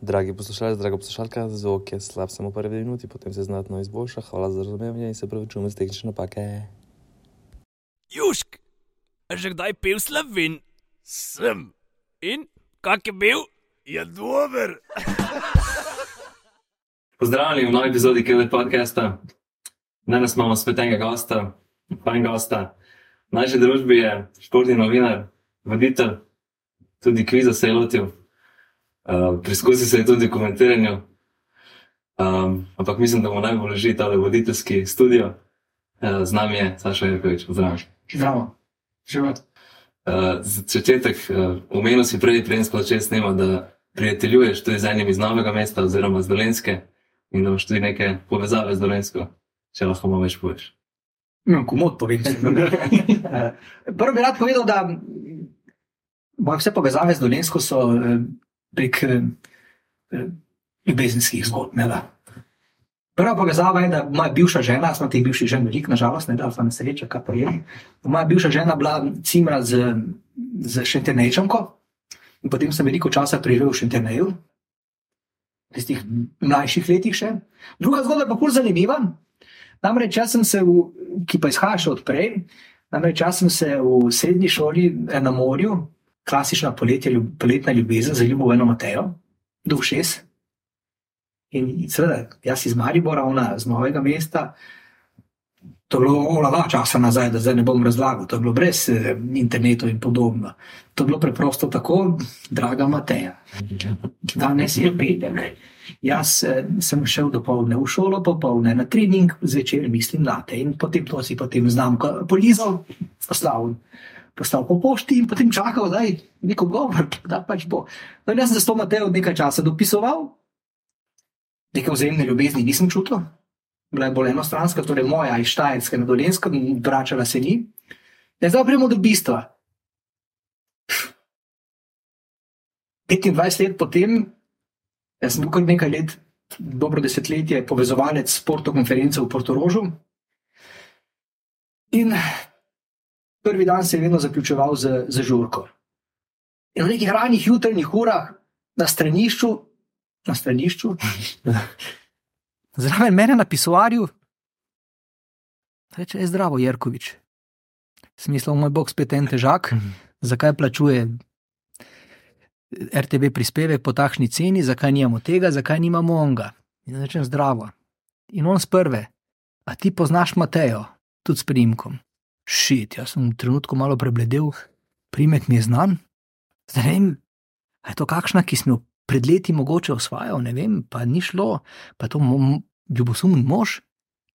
Dragi poslušalci, draga poslušalka, zvok je slab samo prvi minuti, potem se znatno izboljša. Hvala za razumevanje in se pravi, čujemo z tehnične napake. Južk, a že kdaj pil slovin? Sem. In kak je bil? Je dober. Pozdravljeni v novi epizodi Kele podcasta. Danes imamo spet enega gosta, fajn gosta. V naši družbi je športni novinar, voditelj, tudi kviza se je lotil. Uh, Preizkusi se je tudi v komentiranju. Um, ampak mislim, da mu najbolj leži ta voditeljski studio. Uh, z nami je Saša Jerkovič, pozdravljen. Zdravo, živeti. Uh, za začetek, uh, omenil si prej, prej smo začeli snemati, da prijateljuješ tudi z enim iz novega mesta, oziroma z Dolenske, in da imaš tudi neke povezave z Dolensko, če lahko malo več poveš. No, komod povem. Prvo bi rad povedal, da moje vse povezave z Dolensko so eh, prek eh, ljubezenskih zgodb. ne da. Prva povezava je, da moja bivša žena, smo teh bivših žen veliko, nažalost, ne da, pa nesreča, kaj pa je. Moja bivša žena bila cimra z, z Šentenejčanko in potem sem veliko časa preživel v Šenteneju, v tistih mlajših letih še. Druga zgodba pa bolj zanimiva. Namreč, jaz sem se, v, ki pa izhaja še odprej, namreč jaz sem se v srednji šoli eh, na morju, klasična poletje, ljub, poletna ljubezen, zaljubil v eno Matejo, do šest. In seveda, jaz iz Maribora, ona z novega mesta. To je bilo olava časa nazaj, da zdaj ne bom razlagal, to je bilo brez eh, internetov in podobno. To je bilo preprosto tako, draga Mateja. Danes je petek. Jaz eh, sem šel do povdne v šolo, popoldne na trening, zvečer mislim na te in potem to si potem znamko polizal, poslal, poslal po pošti in potem čakal, da je neko govor, da pač bo. No, in jaz sem se s to Matejo nekaj časa dopisoval, neke vzajemne ljubezni nisem čutil, bila je bolj enostranska, torej moja iz Štajerske na Dolenskem, vračala se ni. In zdaj gremo do bistva. 25 let potem, jaz sem kar nekaj let, dobro desetletje, povezovalec sporto konference v Portorožu. In prvi dan se je vedno zaključeval z, z žurko. In v nekih ranih jutranjih urah na stranišču, na stranišču, zraven mene na pisoarju, reče: Je zdravo, Jerkovič. Smisel, moj bog, spet en težak, zakaj plačuje RTV prispevek po takšni ceni, zakaj nimamo tega, zakaj nimamo onga. In rečem: Zdravo. In on sprve, a ti poznaš Matejo, tudi s primkom. Šit, jaz sem v trenutku malo prebledel, primek mi je znan. Zdaj ne vem, a je to kakšna, ki smo jo pred leti mogoče osvajal, ne vem, pa ni šlo, pa to ljubosumen mož.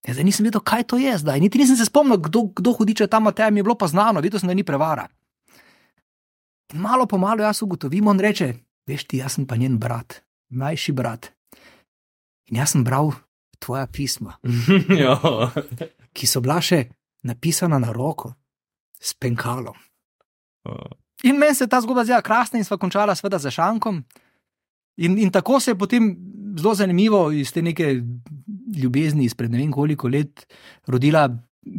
Ja, zdaj nisem vedel, kaj to je zdaj. Niti nisem se spomnil, kdo, kdo hudiče ta Mateja mi je bilo pa znano, videl sem, da ni prevara. In malo po malo jaz ugotovim, on reče: Veš ti, jaz sem pa njen brat, mlajši brat. In jaz sem bral tvoja pisma, ki so bila še napisana na roko, s penkalom. In meni se je ta zgodba zdela krasna, in sva končala seveda za šankom. In, in tako se je potem zelo zanimivo iz te neke ljubezni izpred ne vem koliko let rodila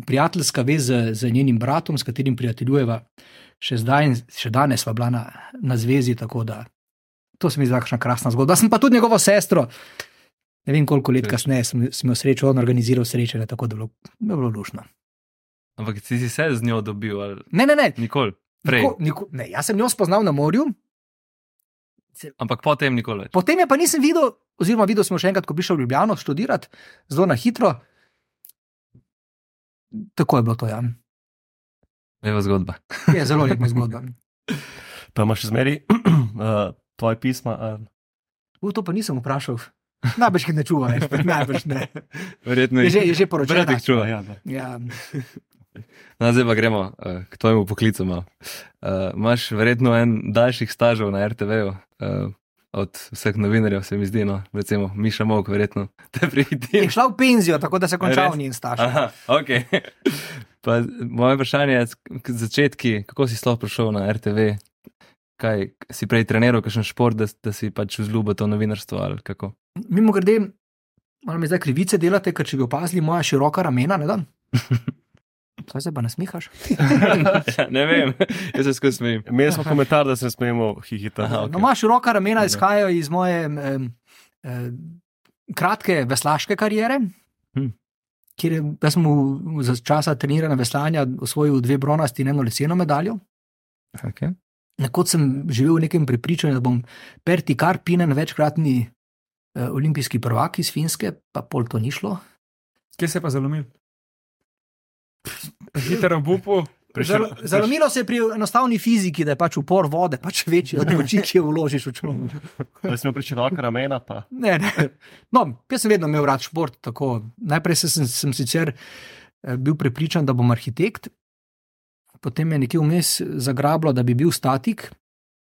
prijateljska vez z, z njenim bratom, s katerim prijateljujeva še zdaj in še danes sva bila na, na zvezi. Tako da to se mi zdi kakšna krasna zgodba. Sem pa tudi njegovo sestro. Ne vem, koliko let kasneje sem, sem jo srečal, on organiziral srečanje, tako da je bilo, bilo lušno. Ampak ti si se z njo dobil, ali Ne, ne, ne. nikoli? Prej. Niko, niko, ne jaz sem njo spoznal na morju, Ampak potem nikoli več. Potem je pa nisem videl, oziroma videl sem še enkrat, ko bi šel v Ljubljano študirati, zelo na hitro. Tako je bilo to, ja. Lepa zgodba. Je zelo lepa zgodba. Pa imaš zmeri uh, tvoje pisma. Uh, U, to pa nisem vprašal. Najbrž jih ne čuva več, najbrž ne. Verjetno Je že, je že poročena. Brat jih čuva. ja, da. Ja. No, zdaj pa gremo uh, k tvojemu poklicu. malo. Uh, Imáš verjetno en daljših stažov na RTV-ju. Uh, od vseh novinarjev se mi zdi, no, recimo Miša Mok, verjetno te Je prihiti. šla v penzijo, tako da se je končal njen staž. Aha, ok. Pa, moje vprašanje je, začetki, kako si sploh prišel na RTV? Kaj si prej treniral, kakšen šport, da, da si pač vzljubil to novinarstvo ali kako? Mimo grede, malo mi zdaj krivice delate, ker če bi opazili moja široka ramena, ne da. Kaj se pa nasmihaš? Ja, ne vem, jaz se skozi smejim. Imeli smo komentar, da se smejimo hihita. Aha, No, ok. imaš široka ramena, izhajajo iz moje um, um, kratke veslaške kariere. Hm. Kjer je, jaz sem za časa treniranja veslanja osvojil dve bronasti in eno leseno medaljo. Okay. Nekoč sem živel v nekem prepričanju, da bom Perti Karpinen, večkratni uh, olimpijski prvak iz Finske, pa pol to ni šlo. Kje se je pa zalomil? Hiter obupu. Zal, zalomilo se je pri enostavni fiziki, da je pač upor vode pač večji od moči, ki jo vložiš v človeka. Da smo pri široka ramena, pa Ne, ne. No, jaz sem vedno imel rad šport. Tako. Najprej se sem, sem sicer eh, bil prepričan, da bom arhitekt, potem je nekje vmes zagrablo, da bi bil statik,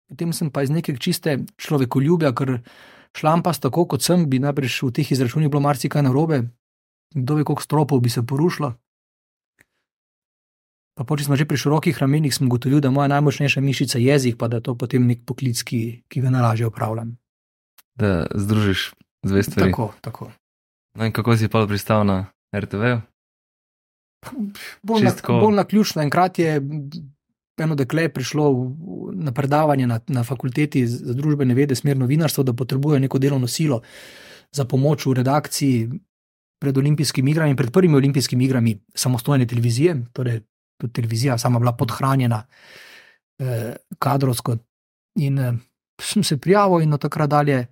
potem sem pa iz nekega čiste človekoljubja, ker šlampas, tako kot sem, bi najbrž v teh izračunih bilo marsikaj narobe, kdo ve, koliko stropov bi se porušilo. Pa če smo že pri širokih ramenih, sem ugotovil, da je moja najmočnejša mišica jezik, pa da je to potem nek poklic, ki, ki ga najlažje upravljam. Da združiš dve stvari. Tako, tako. No in kako si pa pristal na RTV? bolj, na, Čistko- bolj naključno. Enkrat je eno dekle prišlo na predavanje na, na fakulteti za družbene vede, smer novinarstvo, da potrebuje neko delovno silo za pomoč v redakciji pred olimpijskimi igrami, pred prvimi olimpijskimi igrami samostojne televizije. Torej, tudi televizija sama bila podhranjena eh, kadrovsko. In eh, sem se prijavil, in od takrat dalje,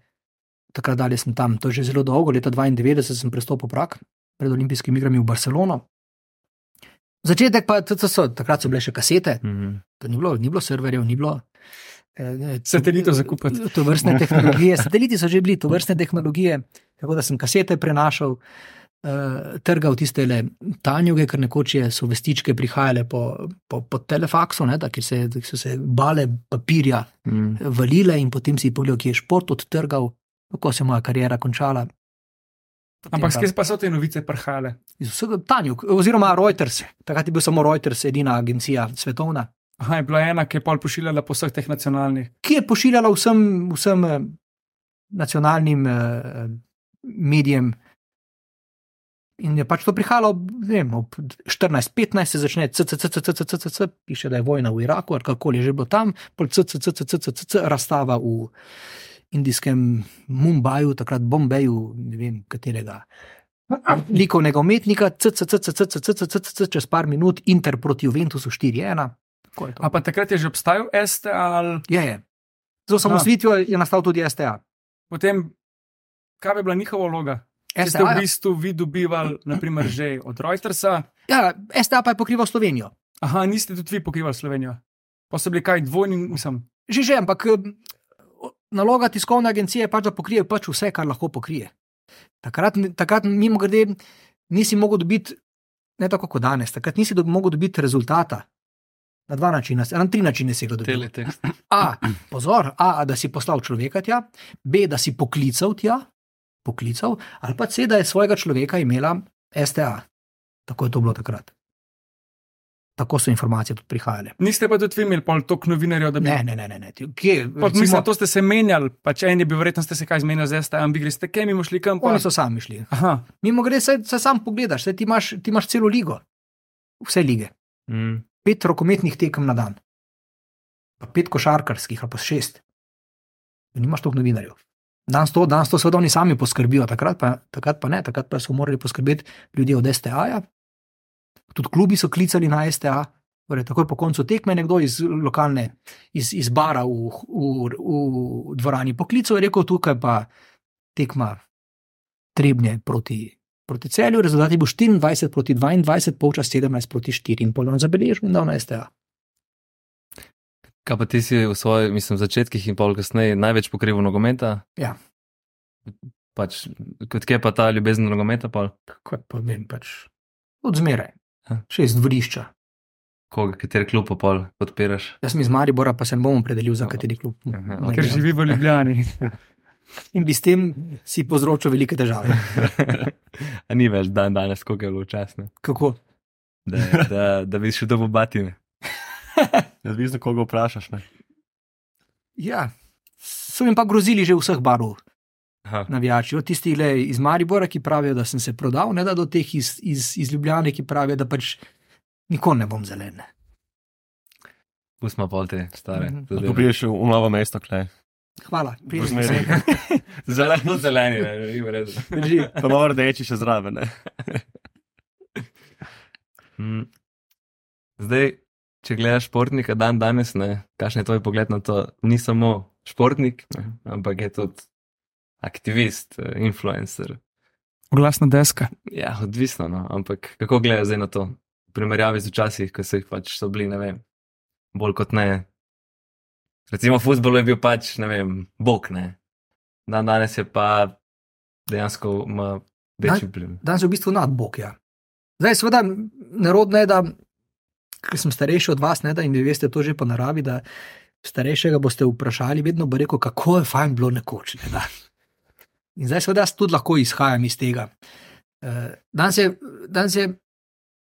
takrat dalje sem tam. To je že zelo dolgo, leta 92 sem prestopil prak pred olimpijskimi igrami v Barcelono. Začetek pa je TCS, takrat so bile še kasete, Mhm. to ni bilo, ni bilo serverjev, ni bilo. eh, Satelitov za kupiti. To vrstne tehnologije, sateliti so že bili, to vrstne tehnologije, tako da sem kasete prenašal, uh, trgal tiste le tanjuge, ker nekoč je, so vestičke prihajale po, po, po telefaksu, ne, da, se, ki so se bale papirja Mhm. valile in potem si pogledal, ki je šport odtrgal, kako se je moja karijera končala. Potem Ampak pa- skje pa so te novice prihajale? Iz vsega Tanjuk, oziroma Reuters, takrat je bil samo Reuters, edina agencija svetovna, Aha, je bila ena, ki je pol pošiljala po vseh teh nacionalnih. ki je pošiljala vsem, vsem eh, nacionalnim eh, medijem. In je pač to prihajalo, ne vem, ob 14-15 se začne, CCCCCCC, piše, da je vojna v Iraku, ali kako je že bilo tam, pol CCCCCC, razstava v indijskem Mumbaju, takrat Bombeju, ne vem katerega. Likovnega umetnika, CCCCCC, čez par minut, Inter proti Juventusu 4-1. Tako je to. A pa takrat je že obstajal STA ali Je, je. Z osamosvitvijo je nastal tudi STA. potem, kaj bi bila njihova vloga? Če ste v STA, bistvu vi dobivali, naprimer, že od Reutersa, ja, STA pa je pokrival Slovenijo. aha, niste tudi vi pokrivali Slovenijo. Pa so bili kaj dvojni, mislim. Že že, ampak eh, naloga tiskovne agencije je pač, da pokrije pač vse, kar lahko pokrije. Takrat, takrat mimo grede, nisi mogel dobiti, ne tako kot danes, takrat nisi do, mogel dobiti rezultata. Na dva načina, na tri načine si ga dobil. A, pozor, A, da si poslal človeka tja, B, da si poklical tja, poklical, ali pa C, da je svojega človeka imela STA. Tako je to bilo takrat. Tako so informacije tudi prihajale. Niste pa tudi vi imeli pol toliko novinarjev, da bi. Ne, ne, ne, ne. ne. ti- Kje, Pa, recimo, mislim, to ste se menjali, pač en je bil, verjetno ste se kaj zmenili z STA, ampak greste, kaj mimo šli kam. Pa... Oni so sami šli. Aha, Mimo grede, se, se sam pogledaš, saj ti imaš, ti imaš celo ligo, vse lige, Mhm. pet rokometnih tekem na dan, pa pet košarkarskih, ali pa šest. Nimaš toliko novinarjev. Dan sto, dan sto, seveda oni sami poskrbijo, takrat pa, takrat pa ne, takrat pa so morali poskrbeti ljudje od STA-ja. Tudi klubi so klicali na STA, torej takoj po koncu tekme nekdo iz lokalne, iz, iz bara v, v, v dvorani poklical in rekel: tukaj pa tekma trebnje proti, proti celju, rezultat je bil 24 proti 22, polčas 17 proti 4 in polno zabeležil in dal na STA. Kaj pa ti si v svojih, mislim, začetkih in pol kasneje največ pokrival nogometa? Ja. Pač, kot kje pa ta ljubezen nogometa, pa Kako pa vem, pač od zmeraj. Ha. Še iz dvorišča. koga, kateri klub pa pol podpiraš? Jaz sem iz Maribora, pa se ne bom opredelil za kateri klub. Aha, Ne ker živi v Ljubljani. In bi s tem si povzročil velike težave. A ni več dan danes, koliko je bilo časno, Kako? da, da, da bi šel do batine. Odvisno, koga vprašaš. Ne? Ja, so jim pa grozili že vseh barov, Aha. navijači. Od tistih le iz Maribora, ki pravijo, da sem se prodal, ne da do teh iz, iz, iz Ljubljane, ki pravijo, da pač Nikoli ne bom zelen. Pustimo pol te stare. Mhm. zadeve. Ko prideš v novo mesto, klej. Hvala. V zmeri. Zeleno, zeleni, ne, ne, v redu. Drži. Pa malo rdeči še zraven. ne. Mm. Zdaj, če gledaš športnika dan danes, ne, kakšen je tvoj pogled na to? Ni samo športnik, ne, ampak je tudi aktivist, eh, influencer. Glasna deska. Ja, odvisno, no, ampak kako gledaš zdaj na to? V primerjavi z včasih, ko so jih pač so bili, ne vem, bolj kot ne. Recimo, v futbolu je bil pač, ne vem, bog, ne. Dan danes je pa dejansko ima večji vpliv. Danes je v bistvu nadbog. Ja. Zdaj, seveda, nerodno je, da ker sem starejši od vas, ne, da in vi veste to že po naravi, da starejšega boste vprašali, vedno bo rekel, kako je fajn bilo nekoč. Ne, da. in zdaj, seveda, jaz tudi lahko izhajam iz tega. Eh, Danes je, danes je,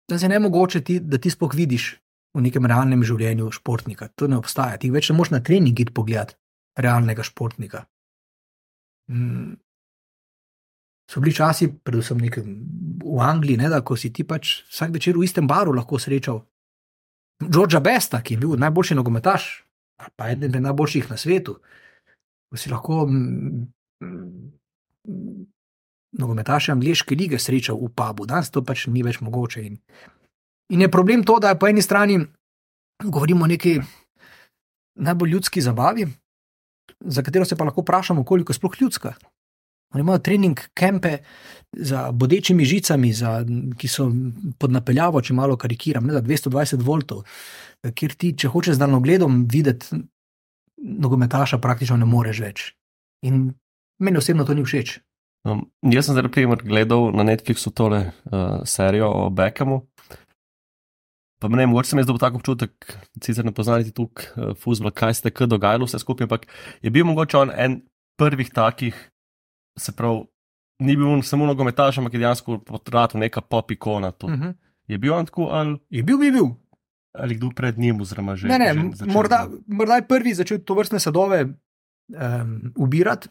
danes je nemogoče, ti, da ti sploh vidiš v nekem realnem življenju športnika. To ne obstaja. Ti več ne moš na trening iti pogledat realnega športnika. Mm. So bili časi, predvsem nekem, v Angliji, ne, da ko si ti pač vsak večer v istem baru lahko srečal Georgea Besta, ki je bil najboljši nogometaš, pa eden izmed najboljših na svetu. Si lahko mm, mm, nogometaše angliške lige srečal v pubu, danes to pač ni več mogoče. In, in je problem to, da po eni strani govorimo o neki najbolj ljudski zabavi, za katero se pa lahko vprašamo, koliko je sploh ljudska. Oni imajo trening kempe za bodečimi žicami, za, ki so pod napeljavo, če malo karikiram, ne, za 220 voltov, kjer ti, če hočeš z daljnogledom videti nogometaša, praktično ne moreš več. In meni osebno to ni všeč. Um, jaz sem zdaj, primer, gledal na Netflixu tole uh, serijo o Beckhamu. Pa ne, mogoče sem jaz dobil tako občutek, sicer ne poznati tukaj uh, fuzbol, kaj se je dogajalo, vse skupaj, ampak je bil mogoče on en prvih takih, se pravi, ni bil samo nogometaš, ampak je dejansko potratil neka pop ikona. Uh Uh -huh. Je bil on tako ali, Je bil, bi bil. ali kdo pred njim, oziroma že? Ne, ne, že začel morda, morda je prvi začel to vrstne sadove um, ubirati.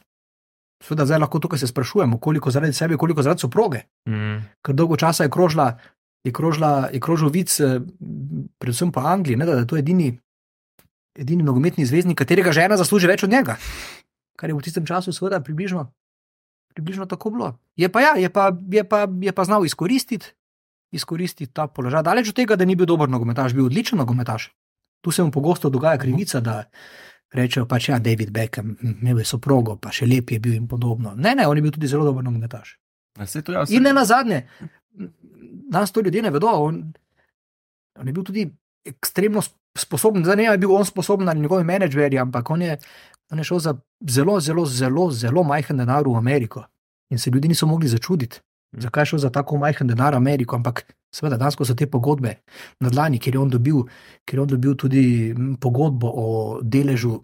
Sveda zdaj lahko tukaj se sprašujemo, koliko zaradi sebe, koliko zaradi soproge. Mm. ker dolgo časa je krožila, je krožila, je krožil vic, eh, predvsem po Angliji, ne, da je to edini, edini nogometni zvezdnik, katerega žena zasluži več od njega. Kar je v tistem času, seveda, približno, približno tako bilo. Je pa, ja, je pa, je pa, je pa znal izkoristiti, izkoristiti ta položaj. Daleč od tega, da ni bil dober nogometaš, bil odličen nogometaš. Tu se mu pogosto dogaja krivica, da rečejo pač, ja, David Beckham, imel je soprogo, pa še lep je bil in podobno. Ne, ne, on je bil tudi zelo dober nogometaš. Ja. In ne na zadnje, danes to ljudje ne vedo. On, on je bil tudi ekstremno sp- sposoben, zdaj ne vem, je bil on sposoben ali njegovi menedžerji, ampak on je, on je šel za zelo, zelo, zelo, zelo majhen denar v Ameriko. In se ljudje niso mogli začuditi, zakaj je šel za tako majhen denar v Ameriko. Ampak seveda, danes ko so te pogodbe na dlani, ker je on dobil, ker je on dobil tudi mm, pogodbo o deležu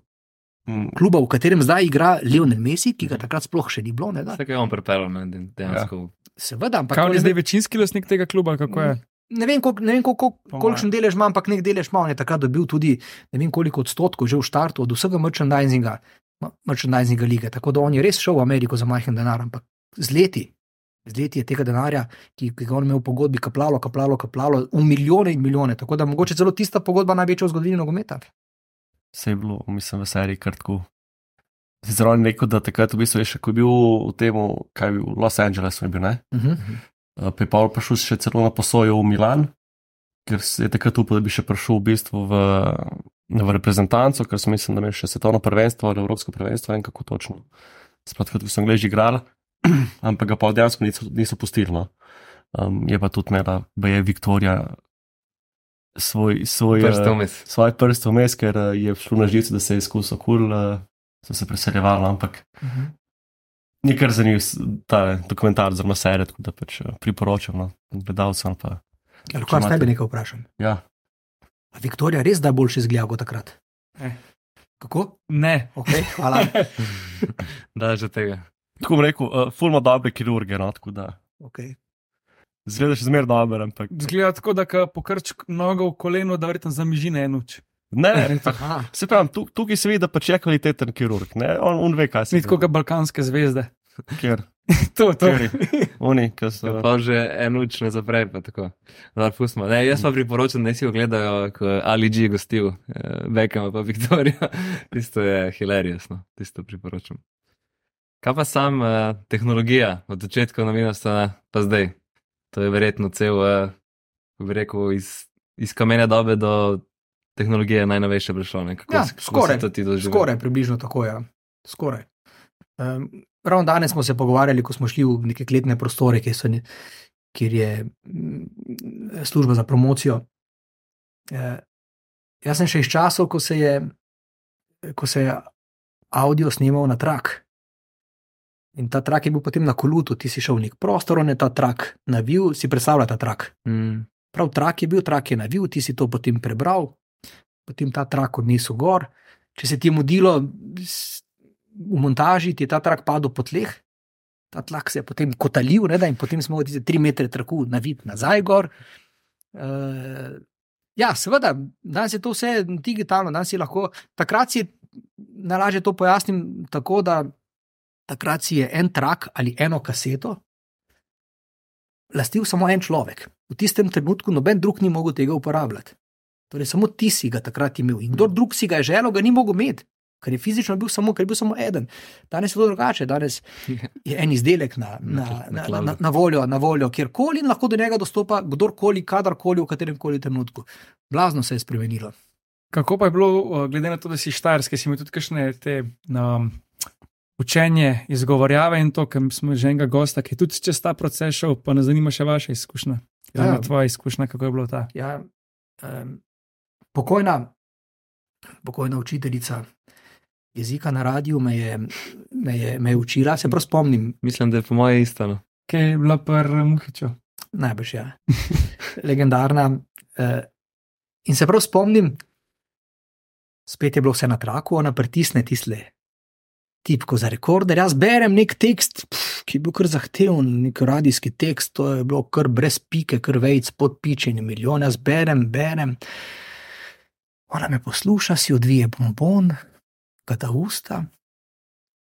Mm, kluba, v katerem zdaj igra Lionel Messi, ki ga takrat sploh še ni bilo. Ne, da. Vse, kar je on pripeljal, dejansko. Seveda, ampak Kaj on je zdaj večinski lastnik tega kluba, kako je? Ne vem, koliko, ne vem koliko, kolikšen delež ima, ampak nek delež ima. On je takrat dobil tudi ne vem koliko odstotkov že v štartu od vsega merchandisinga, merchandisinga lige. Tako da on je res šel v Ameriko za majhen denar, ampak z leti, z leti je tega denarja, ki, ki ga on imel v pogodbi, kaplalo, kaplalo, kaplalo v milijone in milijone. Tako da mogoče celo tista pogodba največja v zgodovini nogometa. Vse je bilo, mislim, v seriji krtko. Zelo je rekel, da takrat, v bistvu, je še ko je bil v tem, kaj je bil, v Los Angelesu, je bil, ne? Uh -huh. Pejpal pa šel še celo na posojo v Milan, ker se je takrat upal, da bi še prišel v bistvu v, v reprezentanco, ker sem mislil, da je še svetovno prvenstvo ali evropsko prvenstvo, en kako točno. Sploh takrat, ko sem gledal igral, ampak ga pa dejansko niso, niso pustili. No. Um, je pa tudi imela, da je Viktorija svoj, svoj, Prste eh, vmes. svoj prst vmes, ker eh, je šlo na živce, da se je izkusil kul, uh, so se preseljevali, ampak Uh -huh. Ni kar zanimiv ta dokumentar, zelo serij, tako da pač eh, priporočam no, gledalcem. Pa, Lahko jaz imate- tebe nekaj vprašam. ja. A Viktorija res da boljše izgleda kot takrat? Ne. Kako? Ne. Okay, hvala. Da, že tega. Tako bom rekel, uh, fulmo dobre kirurge, no, tako da Okay. zgledaš zmer dober, ampak Zgleda tako, da ko pokrč nogo v koleno, da verjetno zamiži na enuč. ne, ne, ne. Aha. Se pravi, tu, tukaj se vidi, da pač je kvaliteten kirurg, ne, on, on ve, kaj se Ni tako, kot balkanske zvezde. Ker, to, to. Kateri? oni, ki so. Pa že en uč ne zapre, pa tako. Zdaj pustimo. Ne, jaz pa priporočam, da si ogledajo, ko Ali G gostil, eh, Beckham pa Viktorijo. Tisto je hilarijesno, tisto priporočam. Kaj pa sam uh, tehnologija od začetka novinarstva pa zdaj? To je verjetno cel, uh, bi rekel, iz, iz kamene dobe do tehnologije najnovejše prišlo. ne? Kako, Ja, kako skoraj? Skoraj, približno tako je. Ja. Skoraj. Um, ravno danes smo se pogovarjali, ko smo šli v neke kletne prostore, kjer, so, kjer je mm, služba za promocijo. Uh, jaz sem še iz časov, ko se je, ko se je avdio snimal na trak. In ta trak je bil potem na kolutu, ti si šel v nek prostor, on je ta trak navil, si predstavlja ta trak. Mm, Prav trak je bil, trak je navil, ti si to potem prebral, potem ta trak odnesel gor. Če se ti je mudilo v montaži, ti je ta trak padel po tleh, ta tlak se je potem kotalil, ne, da, in potem smo ti tri metre traku navit nazaj gor. Uh, ja, seveda, danes je to vse digitalno, danes je lahko. Takrat si najlažje to pojasnim tako, da takrat si je en trak ali eno kaseto lastil samo en človek. V tistem trenutku noben drug ni mogel tega uporabljati. Torej, samo ti si ga takrat imel in kdo drug si ga je želel, ga ni mogel imeti, ker je fizično bil samo, ker je bil samo eden. Danes je to drugače, danes je en izdelek na, na, na, na, na, na voljo, na voljo kjerkoli in lahko do njega dostopa kdorkoli, kadarkoli, v katerem koli trenutku. Blazno se je spremenilo. Kako pa je bilo, uh, glede na to, da si štajerski, si imel tudi kakšne te um, učenje, izgovorjave in to, ker smo že enega gosta, ki je tudi čez ta proces šel, pa ne zanima še vaša izkušnja. Ja, Ja. tvoja izkušnja, kako je bilo ta. Ja, um, pokojna, pokojna učiteljica jezika na radiju me je, me je, me je učila, se prav spomnim, mislim, da je po moje isto. No. Kaj je bila prva muhiča? najbrž ja, legendarna. Uh, in se prav spomnim, spet je bilo vse na traku, ona pritisne tisle. Tipko za rekorder, jaz berem nek tekst, pf, ki je bil kar zahteven, nek radijski tekst, to je bilo kar brez pike, kar vejc, podpičeni milijon, jaz berem, berem. Ona me posluša, si odvije bombon, ga da usta,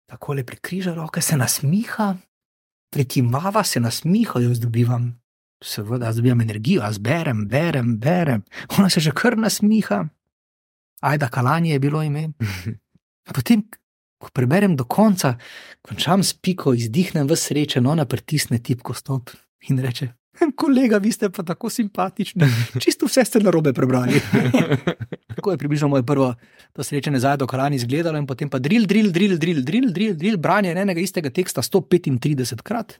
tako le prikriža roke, se nasmiha, prekimava se nasmiha, jaz dobivam, seveda, jaz dobivam energijo, jaz berem, berem, berem. Ona se že kar nasmiha, ajda kalanje je bilo ime. A potem, ko preberem do konca, končam s piko, izdihnem v srečen, ona pritisne tipko stop in reče. Kolega, vi ste pa tako simpatični. Čisto vse ste narobe prebrali. Tako je približno moje prvo to srečanje zdaj do Kalani izgledalo, in potem pa drill, drill, drill, drill, drill, drill, drill branje enega istega teksta 135 krat.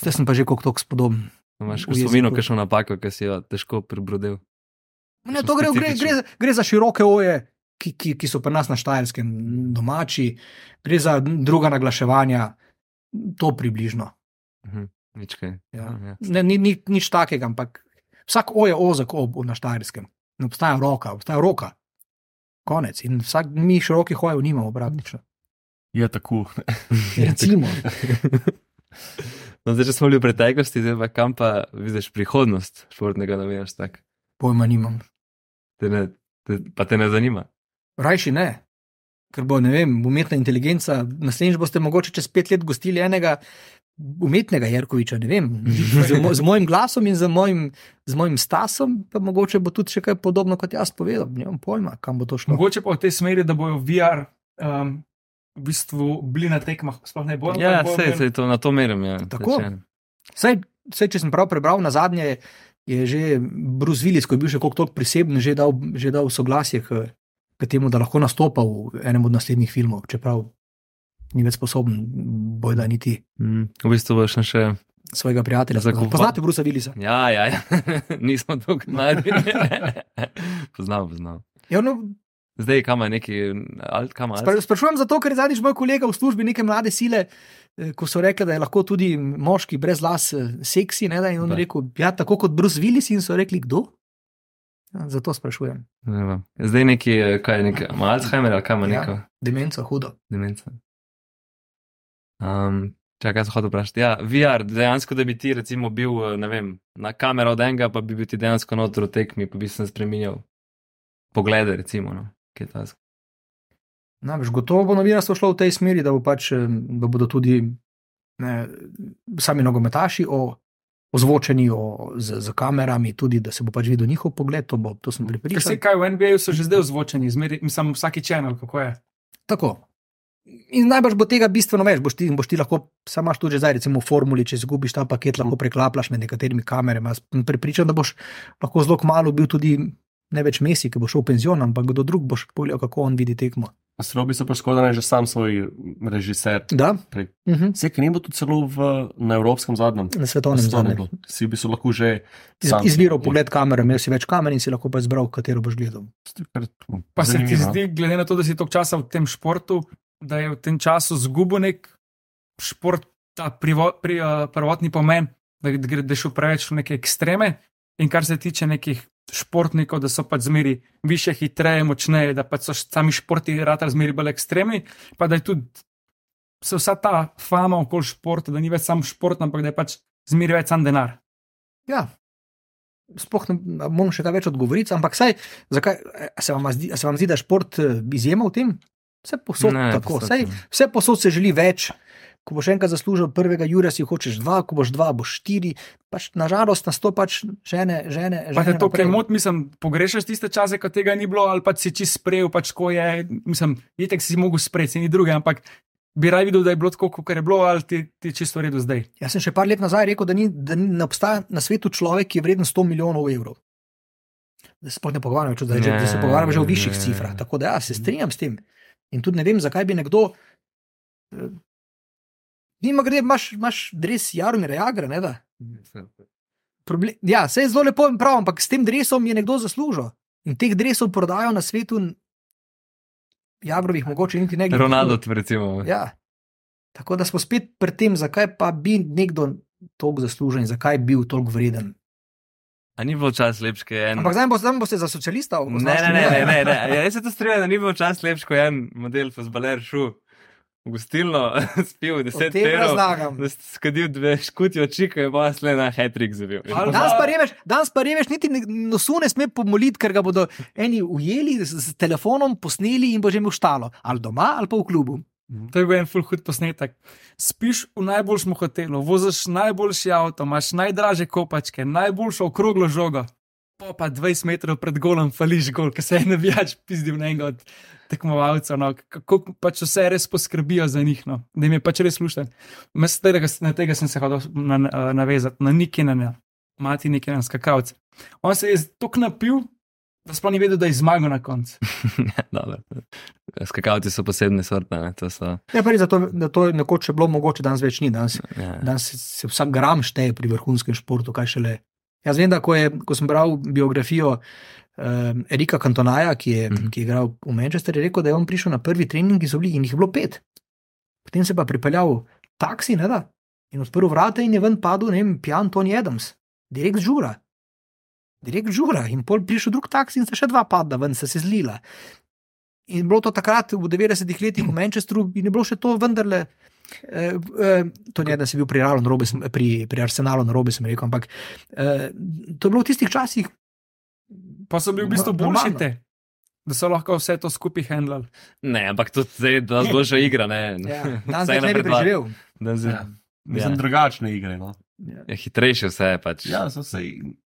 Zdaj sem pa že kot tok spodoben. V v spominu, jeziku. kakšno napako, ki si jo težko prebrodil. Ne, to gre, gre, gre, gre za široke oje, ki, ki, ki so pri nas na Štajerskem domači, gre za druga naglaševanja, to približno. Mhm, Nič kaj. Ja. Ja. Ne, ni, ni, nič takega, ampak vsak o je ozek ob na Štajerskem. Ne obstaja roka, obstaja roka. Konec. In vsak mi širokih hojev nimamo, praktično. Je tako. Recimo. No, zdaj, če smo bili v preteklosti, zdaj pa kam pa vidiš prihodnost športnega novinarstva? Pojma nimam. Te ne, te, pa te ne zanima. Rajši ne. Ker bo, ne vem, umetna inteligenca, naslednjič boste mogoče čez pet let gostili enega umetnega Jerkoviča, ne vem, z, mo, z mojim glasom in z mojim, z mojim stasom, pa mogoče bo tudi še kaj podobno kot jaz povedal. Nimam pojma, kam bo to šlo. Mogoče pa v tej smeri, da bojo VR um, v bistvu bili na tekmah, sploh ne bojo. Ja, bojo sej, sej to na to merim. Ja. Tako. Sej, sej, če sem prav prebral, na zadnje je že Bruce Willis, ko je bil še koliko priseben, že dal, že dal soglasje k, k temu, da lahko nastopa v enem od naslednjih filmov, čeprav ni več sposoben, bojda niti Mm, v bistvu boš še. svojega prijatelja. Zakova- Poznate Brusa Willisa? Ja, ja, ja. nismo tukaj mladi. poznam, poznam. Ja, no, Zdaj, kam je neki, ali kam je. spra- sprašujem zato, ker je zadnjič moj kolega v službi neke mlade sile, eh, ko so rekli, da je lahko tudi moški brez las eh, seksi. Ne, da, in on Da. je rekel, ja, tako kot Bruce Willis, in so rekli, kdo? Ja, zato sprašujem. Ne. Zdaj neki, eh, kaj je neki, Alzheimer ali kam ima Ja. neko Demenca, hudo. demenco. Um, Čakaj, kaj sem hotel vprašati? Ja, VR, dejansko, da bi ti recimo bil, eh, ne vem, na kamero od enega, pa bi bil ti dejansko noter v tekmi, pa bi se spremenil poglede, recimo. No. Kaj je ta z- Namreč gotovo bo novinarstvo šlo v tej smeri, da, bo pač, eh, da bodo tudi ne, sami nogometaši, o ozvočeni o, z, z kamerami, tudi da se bo pač videl njihov pogled. To, bo, to sem se pripričan. kaj v NBA so že zdaj ozvočeni, zmeri, mislim, vsaki čenel, kako je. Tako. In najbrž bo tega bistveno več, boš ti, boš ti lahko, sam imaš tudi že zdaj, recimo v formuli, če izgubiš ta paket, lahko preklaplaš med nekaterimi kamerami. Jaz Pripričan, da boš lahko zelo kmalo bil tudi ne več Messi, ki bo šel v penzion, ampak kdo drug boš pogledal, kako on vidi tekmo. Strobi so pa škoda, da je že sam svoj režiser. Da? Prej. Uh -huh. Vse, ki ni bilo tudi celo v, na evropskem zadnjem. Na svetovnem zadnjem. Si bi se lahko že Iz, izbiral pogled kamere, imel si več kamer in si lahko pa izbral, katero boš gledal. Pa se ti zdi, glede na to, da si toliko časa v tem športu, da je v tem času zgubil nek šport, ta privo, pri, uh, prvotni pomen, da da da šel preveč v neke ekstreme. In kar se tiče nekih športnikov, da so pač zmeri više, hitreje, močneje, da pač so sami športi rata zmeri bolj ekstremni, pa da je tudi se vsa ta fama okoli športa, da ni več sam šport, ampak da je pač zmeri več sam denar. Ja. Sploh ne bom še kaj več odgovoriti, ampak saj, zakaj, se, vam zdi, se vam zdi, da je šport eh, izjema v tem? Vse posod Ne, tako. ne. vse posod se želi več. Ko boš enkrat zaslužil prvega Jurija, si hočeš dva, ko boš dva, boš štiri. Pač, nažalost nas to pač žene, žene. Pa te žene to, kaj naprej. mot, mislim, pogrešaš tiste čase, ko tega ni bilo, ali pa si čist sprejel, pač ko je, mislim, itek si mogel sprejeti, se ni druge, ampak bi raj videl, da je bilo tako, kot je bilo, ali ti, ti je čisto v redu zdaj. Jaz sem še par let nazaj rekel, da, ni, da ni, ne obstaja na svetu človek, ki je vreden 100 milijonov evrov. Da se sploh ne pogovarjamo, da, že- da se Ne, pogovarjamo že o ne, višjih ne. cifrah. Tako da ja, se strinjam s tem. In tudi ne vem, zakaj bi nekdo. eh, Nima gre, imaš, imaš dres Jaromira Jagra, ne da? Problem, ja, vse je zelo lepo in prav, ampak s tem dresom je nekdo zaslužil. In teh dresov prodajo na svetu, Jagrovih, mogoče niti ne gre. Ronaldo, recimo. Ja. Tako da smo spet pri tem, zakaj pa bi nekdo toliko zaslužen in zakaj bi bil toliko vreden. A ni bilo čas lepš, kot je en. Ampak zdaj bo, zdaj bo se za socialista Ne, ne, ne, ne, ne, ne. Ja, jaz se to strinjam, da ni bil čas lepš, kot je en model fuzbaler šel v gostilno, spil deset tem perov, razlagam. da si skadil dve škuti oči, ko je pa sle na hetrik zabil. Ali Danes pa reveč, danes pa reveč, niti nosu ne sme pomoliti, ker ga bodo eni ujeli z telefonom, posneli in bo že imel štalo. Ali doma, ali pa v klubu. To je bil en full hud posnetek. Spiš v najboljšem hotelu, voziš najboljši avto, imaš najdraže kopačke, najboljšo okroglo žogo. Pa pa 20 metrov pred golom fališ gol, ker se je navijač pizdil na enega od tekmovalcev. No. Kako pač vse res poskrbijo za njih, no. da jim je pač res slušen. Na tega sem se na, na, navezati, na Nikina, mati Nikina skakalce. On se je tako napil, da sploh ni vedel, da je zmagal na koncu. Skakalci so posebne sorte, ne, to so. Ja, pa res, da to, da to je nekoč še bilo mogoče, danes več ni. Danes, Ja. danes se, se vsak gram šteje pri vrhunskem športu, kaj šele. Jaz vem, da ko, je, ko sem bral biografijo um, Erika Kantonaja, ki je, mm. -hmm. ki je igral v Manchesteru, je rekel, da je on prišel na prvi trening iz Obli in jih je bilo pet. Potem se pa pripeljal taksi, ne da, in odprl vrata in je ven padel, ne vem, pijan Tony Adams, direkt z žura. Direkt žura in pol prišel drug taksi in se še dva padla ven, se je zlila. In bilo to takrat v 90-ih letih v Manchesteru, in je bilo še to vendarle. Eh, eh, to ni, da si bil pri, sem- pri, pri Arsenalu na robe, sem rekel, ampak eh, to je bilo v tistih časih. Pa so bili v bistvu No- boljši te, da so lahko vse to skupaj handlali. Ne, ampak to je dosti boljša igra, ne. Ja, danes ne bi preživel. Danes je, Ja. Mislim, Ja. drugačne igre. No. je hitrejše vse, pač. Ja, so se.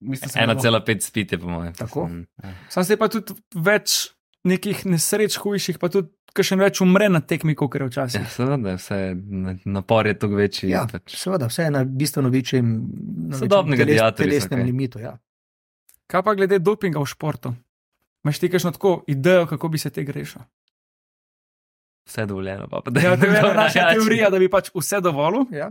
Mislim, se 1,5 spite, po mojem. Tako. Mm. Sam se pa tudi več nekih nesreč hujših, pa tudi še več umre na tekmi, kot je Ja, včasih. seveda, vse na- napor je toliko večji. Ja, pač. seveda, vse je na bistveno večjem na večjem Sodobni gladiatorji so, telesnem kaj. limitu. Ja. Kaj pa glede dopinga v športu? Imaš ti kakšno tako idejo, kako bi se tega rešil? Vse dovoljeno. Pa, pa, Ja, to je ena naša Ja, teorija, da bi pač vse dovolil Ja.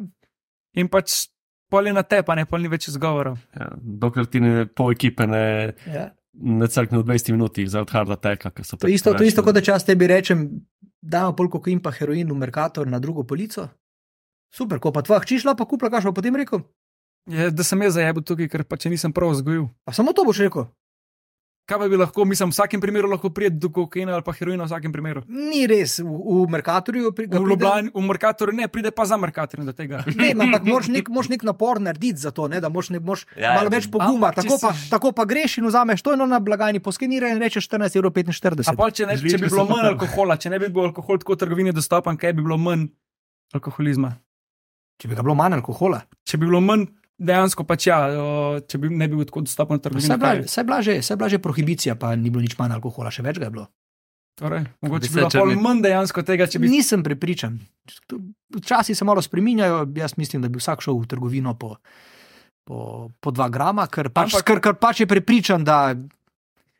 in pač pol je na te, pa ne pol ni več izgovorov. Ja, dokler ti ne pol ekipe ne, Ja. ne crkne v 20 minutah zaradi harda teka. To je pač isto, to isto kot da jaz tebi rečem, da pol kokain pa heroin v Merkator na drugo polico. Super, ko pa tvoja hči šla, pa kupla, kaj bo potem rekel? Je, da sem jaz zajebil tukaj, ker pa če nisem prav vzgojil. A samo to boš rekel. Kaj pa bi lahko, mislim, v vsakem primeru lahko pride do kokaina ali pa heroina, v vsakem primeru. Ni res, v, v Merkatorju pri- ga V pride- Ljubljani, v Merkatorju ne, pride pa za Merkatorjem do tega. Ne, ampak moraš nek, moraš nek napor narediti za to, ne, da moraš, ne, moraš ja, Ja, malo ja. več poguma. Ampak če Tako pa, si- tako pa greš in vzameš to eno na blagajni, poskeniraš in rečeš 14,45 A pol, če, ne, če bi bilo pa manj alkohola, če ne bi bil alkohol tako v trgovini dostopen, kaj bi bilo manj alkoholizma. Če bi ga bilo manj alkohola. Če bi bilo manj, dejansko pač ja, če bi ne bil tako dostopen na trgovino. Vse je bila, saj je bila, že- saj je bila že prohibicija, pa ni bilo nič manj alkohola, še več ga je bilo. Torej, mogoče Bi bilo bi- manj dejansko tega, če bi Nisem prepričan. Včasih se malo spreminjajo, jaz mislim, da bi vsak šel v trgovino po, po, po dva grama, ker pač, Ampak- ker, ker pač je prepričan, da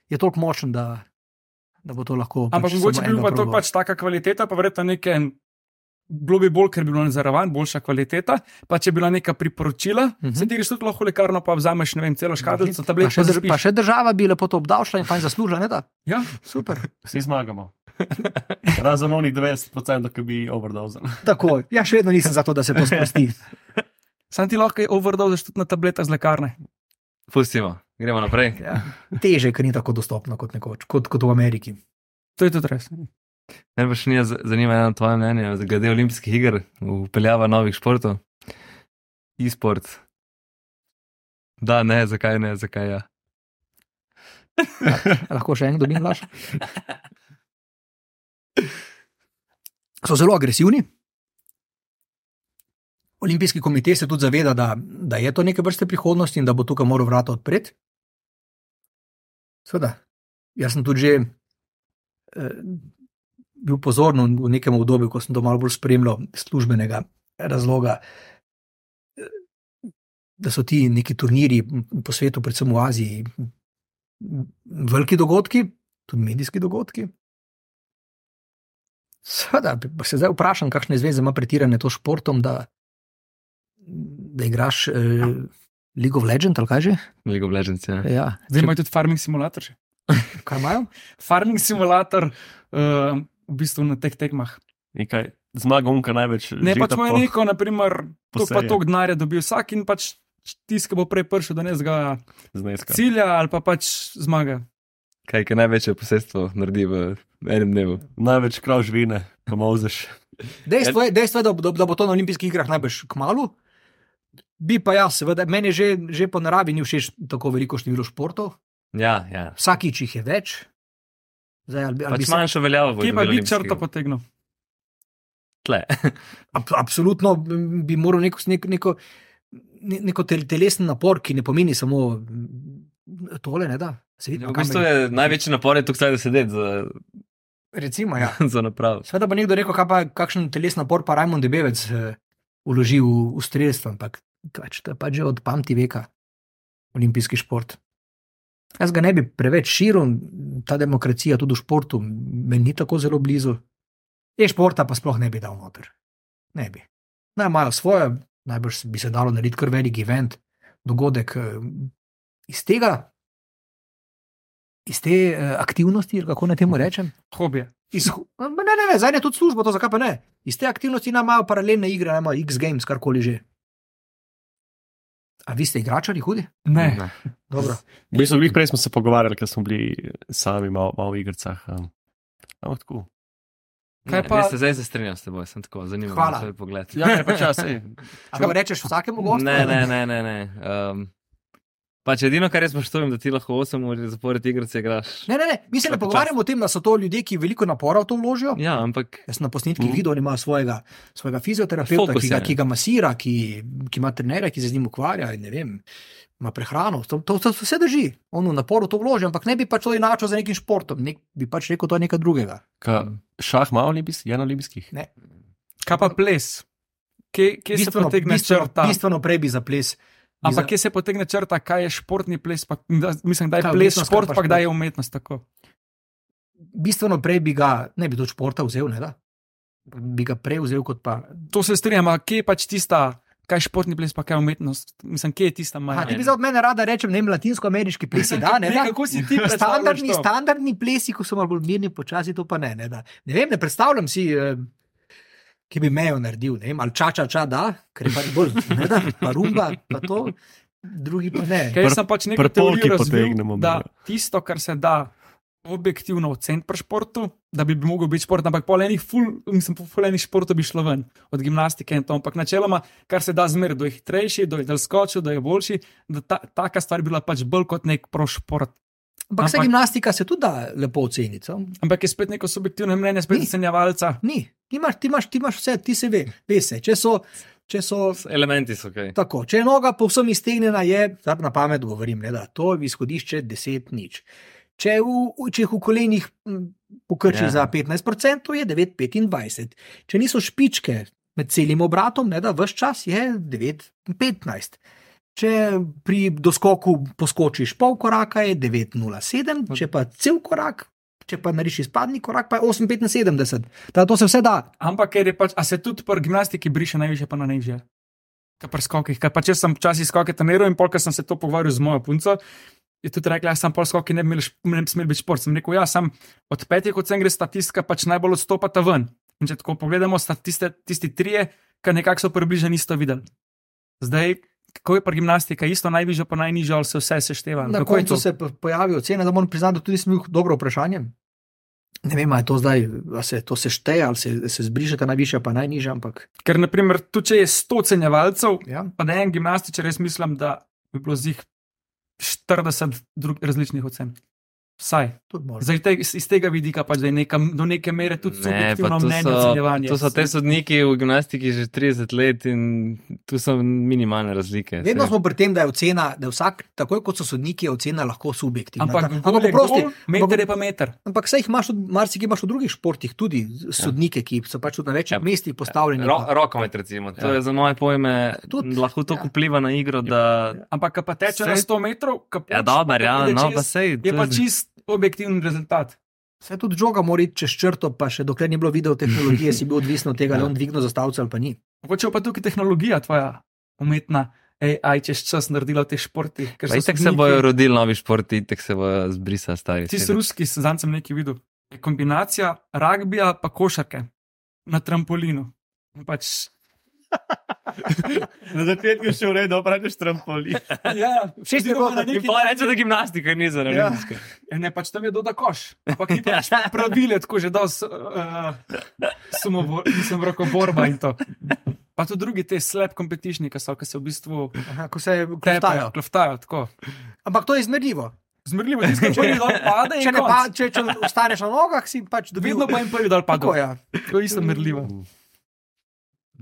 je toliko močen, da, da bo to lahko. Ampak pač mogoče bi bila to pač taka kvaliteta, pa verjetno neke. Bilo bi bolj, ker bi bilo zaravan, boljša kvaliteta. Pa če bi bila neka priporočila, uh Mhm. -huh. se ti greš tudi lahko v lekarno, pa vzameš vem, celo škatlico Pa tablet. še, drž, pa še država bi lepo to obdavčila in fajn zaslužila, ne da? Ja, Super. Vsi zmagamo. Razen onih 90%, ki bi overdozali. Tako, ja, še vedno nisem za to, da se to sprosti. sam ti lahko overdozeš tudi na tabletah z lekarne. Pustimo, gremo naprej. Ja. Teže, ker ni tako dostopno kot nekoč, kot, kot v Ameriki. To je tudi res. Me pa še ni zanima eno tvoje mnenje glede olimpijskih iger, upeljava novih športov. E-sport. Da, ne, zakaj ne, zakaj ja. Lahko še en dobim glas. So zelo agresivni. Olimpijski komitej se tudi zaveda, da, da je to neke vrste prihodnost in da bo tukaj moral vrata odpreti. Sveda, jaz sem tudi že eh, bil pozoren v nekem obdobju, ko sem to malo bolj spremljal, službenega razloga, da so ti neki turniri po svetu, predvsem v Aziji, veliki dogodki, tudi medijski dogodki. Seveda, pa se zdaj vprašam, kakšne zveze ima pretirane to športom, da, da igraš eh, League of Legends ali kaj že. League of Legends. Ja. Ja. Zdaj imajo tudi farming simulator. Kaj imajo? Farming simulator uh, v bistvu na teh tekmah. Nekaj zmaga unka največ. Ne, pač imajo po- neko, naprimer, to pa to denarja dobi vsak in pač tiska bo prej prišel do nekega zneska. cilja ali pa pač zmaga. Kaj, kaj največje posestvo naredi v enem dnevu. Največ krav živine, pa mozeš. Dejstvo je, dejstvo je da, da, da bo to na olimpijskih igrah najbrž kmalo. Bi pa jaz, seveda, meni že, že po naravi ni všeč tako veliko število športov, Ja, ja. vsakič jih je več. Zdaj, ali, ali Pač bi manjšo veljavo bo. Kje pa bi črto potegnil? Tle. ab, absolutno bi moral neko, neko, neko, ne- neko tel, telesni napor, ki ne pomeni samo mm, tole, ne da. Se vidi, V na bistvu je največji napor je tukaj, da sedeti za, Recimo, ja. za napravo. Sveda bo nekdo rekel, pa, kakšen telesni napor pa Rajmond Debevec eh, vloži v, v strelstvo, ampak pač, to je pač že od pamti veka olimpijski šport. Jaz ga ne bi preveč širil, ta demokracija tudi v športu meni ni tako zelo blizu. E-športa pa sploh ne bi dal noter. Ne bi. Naj imajo svoje, najbrž bi se dalo narediti kar velik event, dogodek eh, iz tega, iz te eh, aktivnosti, kako naj temu rečem. Hobije. Iz, ne, ne, ne, zdaj je tudi služba, to zakaj pa ne. Iz te aktivnosti nam imajo paralelne igre, imajo X-Games, karkoli že. A vi ste igračari, hudi? Ne. Dobro. V bistvu, glih prej smo se pogovarjali, ker smo bili sami malo, malo v igrah. Um, ampak tako. Kaj Ne, pa- veste, zdaj se strinjam s teboj, sem tako zanimiv. Hvala. Ja, ne, pa čas, ej. A to rečeš vsakemu gostu? Ne, ne, ne, ne. ne. Um, pač edino, kar jaz spoštujem, da ti lahko 8 ur zapored igrice igraš. Ne, ne, ne. Mi se ne pogovarjamo o tem, da so to ljudje, ki veliko napora v to vložijo. Ja, ampak Jaz sem na posnetkih Mhm. videl, da ima svojega, svojega fizioterapeuta, Fokus ki ga, ki ga masira, ki, ki ima trenere, ki se z njim ukvarja. in ne vem, Ima prehrano, to, to, to vse drži. On v naporu to vloži, ampak ne bi pač to enačil za nekim športom. Nek, bi pač rekel, to je nekaj drugega. Ka, šah ima olimpijski, je na olimpijskih. Kaj pa ples? Kje, kje se potegne bistveno, črta? bistveno prej bi za ples. Ampak kje se potegne črta, kaj je športni ples? Pa, da, mislim, da je Kaj, ples šport, pa kdaj je umetnost. Tako. bistveno prej bi ga, ne bi do športa vzel, ne da. Bi ga prej vzel kot pa. To se strinjam, ampak kje je pač tista, kaj je športni ples, pa kaj je umetnost? Mislim, kje je tista maja? ti bi za od mene rada rečem, ne vem, latinsko-ameriški plesi, da ne. Ne, kako si ti predstavljaš standardni, standardni plesi, ko so malo bolj mirni, počasi to pa ne. Ne, da. ne vem, ne predstavljam si, eh, ki bi mejo naredil, ne vem, ali ča, ča, da, ker je pač bolj, ne da, pa rumba, pa to, drugi pa ne. Jaz sem pač nekaj teorijo razvil, potegnemo da tisto, kar se da objektivno oceniti pri športu, da bi mogel biti šport, ampak po enih ful, mislim, po ful enih športov bi šlo ven, od gimnastike in to, ampak načeloma, kar se da zmeriti, da je hitrejši, da je dal skočil, da je boljši, da ta, taka stvar bi bila pač bolj kot nek pro šport. Ampak ampak- gimnastika se tudi da lepo oceniti. Ampak je spet neko subjektivno mnenje, spet Ni. ocenjevalca. Ni, ti imaš, ti, imaš, ti imaš vse, ti se ve, ve se. Če so Če so Elementi so kaj. Tako, če je noga povsem iztegnjena, je, na pamet govorim, ne, da to je izhodišče 10 nič. Če, v, če jih v kolenih pokrči ja. za 15%, je 9,25. Če niso špičke med celim obratom, ne, da vse čas je 9,15. Če pri doskoku poskočiš pol koraka, je 9,07, če pa cel korak, če pa nariši spadni korak, pa je 8,75. Tako to se vse da. Ampak je pač, a se tudi pri gimnastiki briše najviše, pa na. Kaj pri skokih, kaj pa če sem včasih skoke treniral in polk sem se to pogovarjal z mojo punco. Je tudi rekla, da sem pol skoki ne bi smel biti šport. Sem rekel, ja, sem od petih ocen gre statistika, pač najbolj odstopata ven. In če tako pogledamo, tiste, tisti trije, ki nekako so približno isto videli. Zdaj, kako je pri gimnastika, isto najvišjo, pa najnižjo, ali se vse sešteva? Na Kako koncu se po- pojavijo cene, da moram priznati, da tudi sem imel dobro vprašanje. Ne vem, ali je to zdaj, ali se to sešteje, ali se, se zbrišete najvišja, pa najnižja, ampak Ker, naprimer, tudi če je 100 ocenjevalcev, ja. pa da je en gimnastičar, jaz mislim, da bi bilo z jih 40 drug, različnih ocen. Vsaj. Zdaj, te, iz, tega vidika pač, da je neka, do neke mere tudi Ne, subjektivno mnenje so, ocenjevanja. to so te sodniki v gimnastiki že 30 let in tu so minimalne razlike. Vedno smo pri tem, da je ocena, da vsak, tako kot so sodniki, je ocena lahko subjektivna. Ampak, ampak prosti. meter je pa meter. Ampak saj jih imaš, tudi- marsikje imaš v drugih športih tudi sodnike, ki so pač tudi na večjih Ja. ja. mestih postavljeni. Ro, pa- rokomet, recimo. To Ja. je za moje pojme Tudi, lahko to ja. vpliva na igro, da. Ampak, ko pa teče na 100 metrov, ko Ja, pač ja, no, pa sej. je pa čist objektiven rezultat. Vse tudi žoga mora iti čez črto, pa še dokler ni bilo video tehnologije, si bil odvisen od tega, da Ja. on dvigne zastavce ali pa ni. Mogoče pa tukaj tehnologija, tvoja umetna, AI čez čas naredila v teh športih. ker so Itek se bojo rodili novi športi, itek se bojo zbrisali stari. Ti si ruski, sem nekaj videl. Je kombinacija ragbija pa košarke na trampolinu. In Pač, Na začetku še v redu, opraviš trampolin. ja, Všeč mi je bilo, da Pa reče, da gimnastika ni za Ja. olimpijske. Ja, ne, pač tam je doda koš. Ampak ni pač pravile, tako že dosti uh, sumovor, nisem roko borba in to. Pa tudi drugi te slab competition, ki so, ki se v bistvu Aha, ko se tepajo. kloftajo, tako. Ampak to je izmerljivo. Zmrljivo, tisti, ki prvi dol pade Če, pa, če, če ostaneš na nogah, si pač dobil. Vedno pa jim prvi dol Tako pade. ja. To je isto merljivo.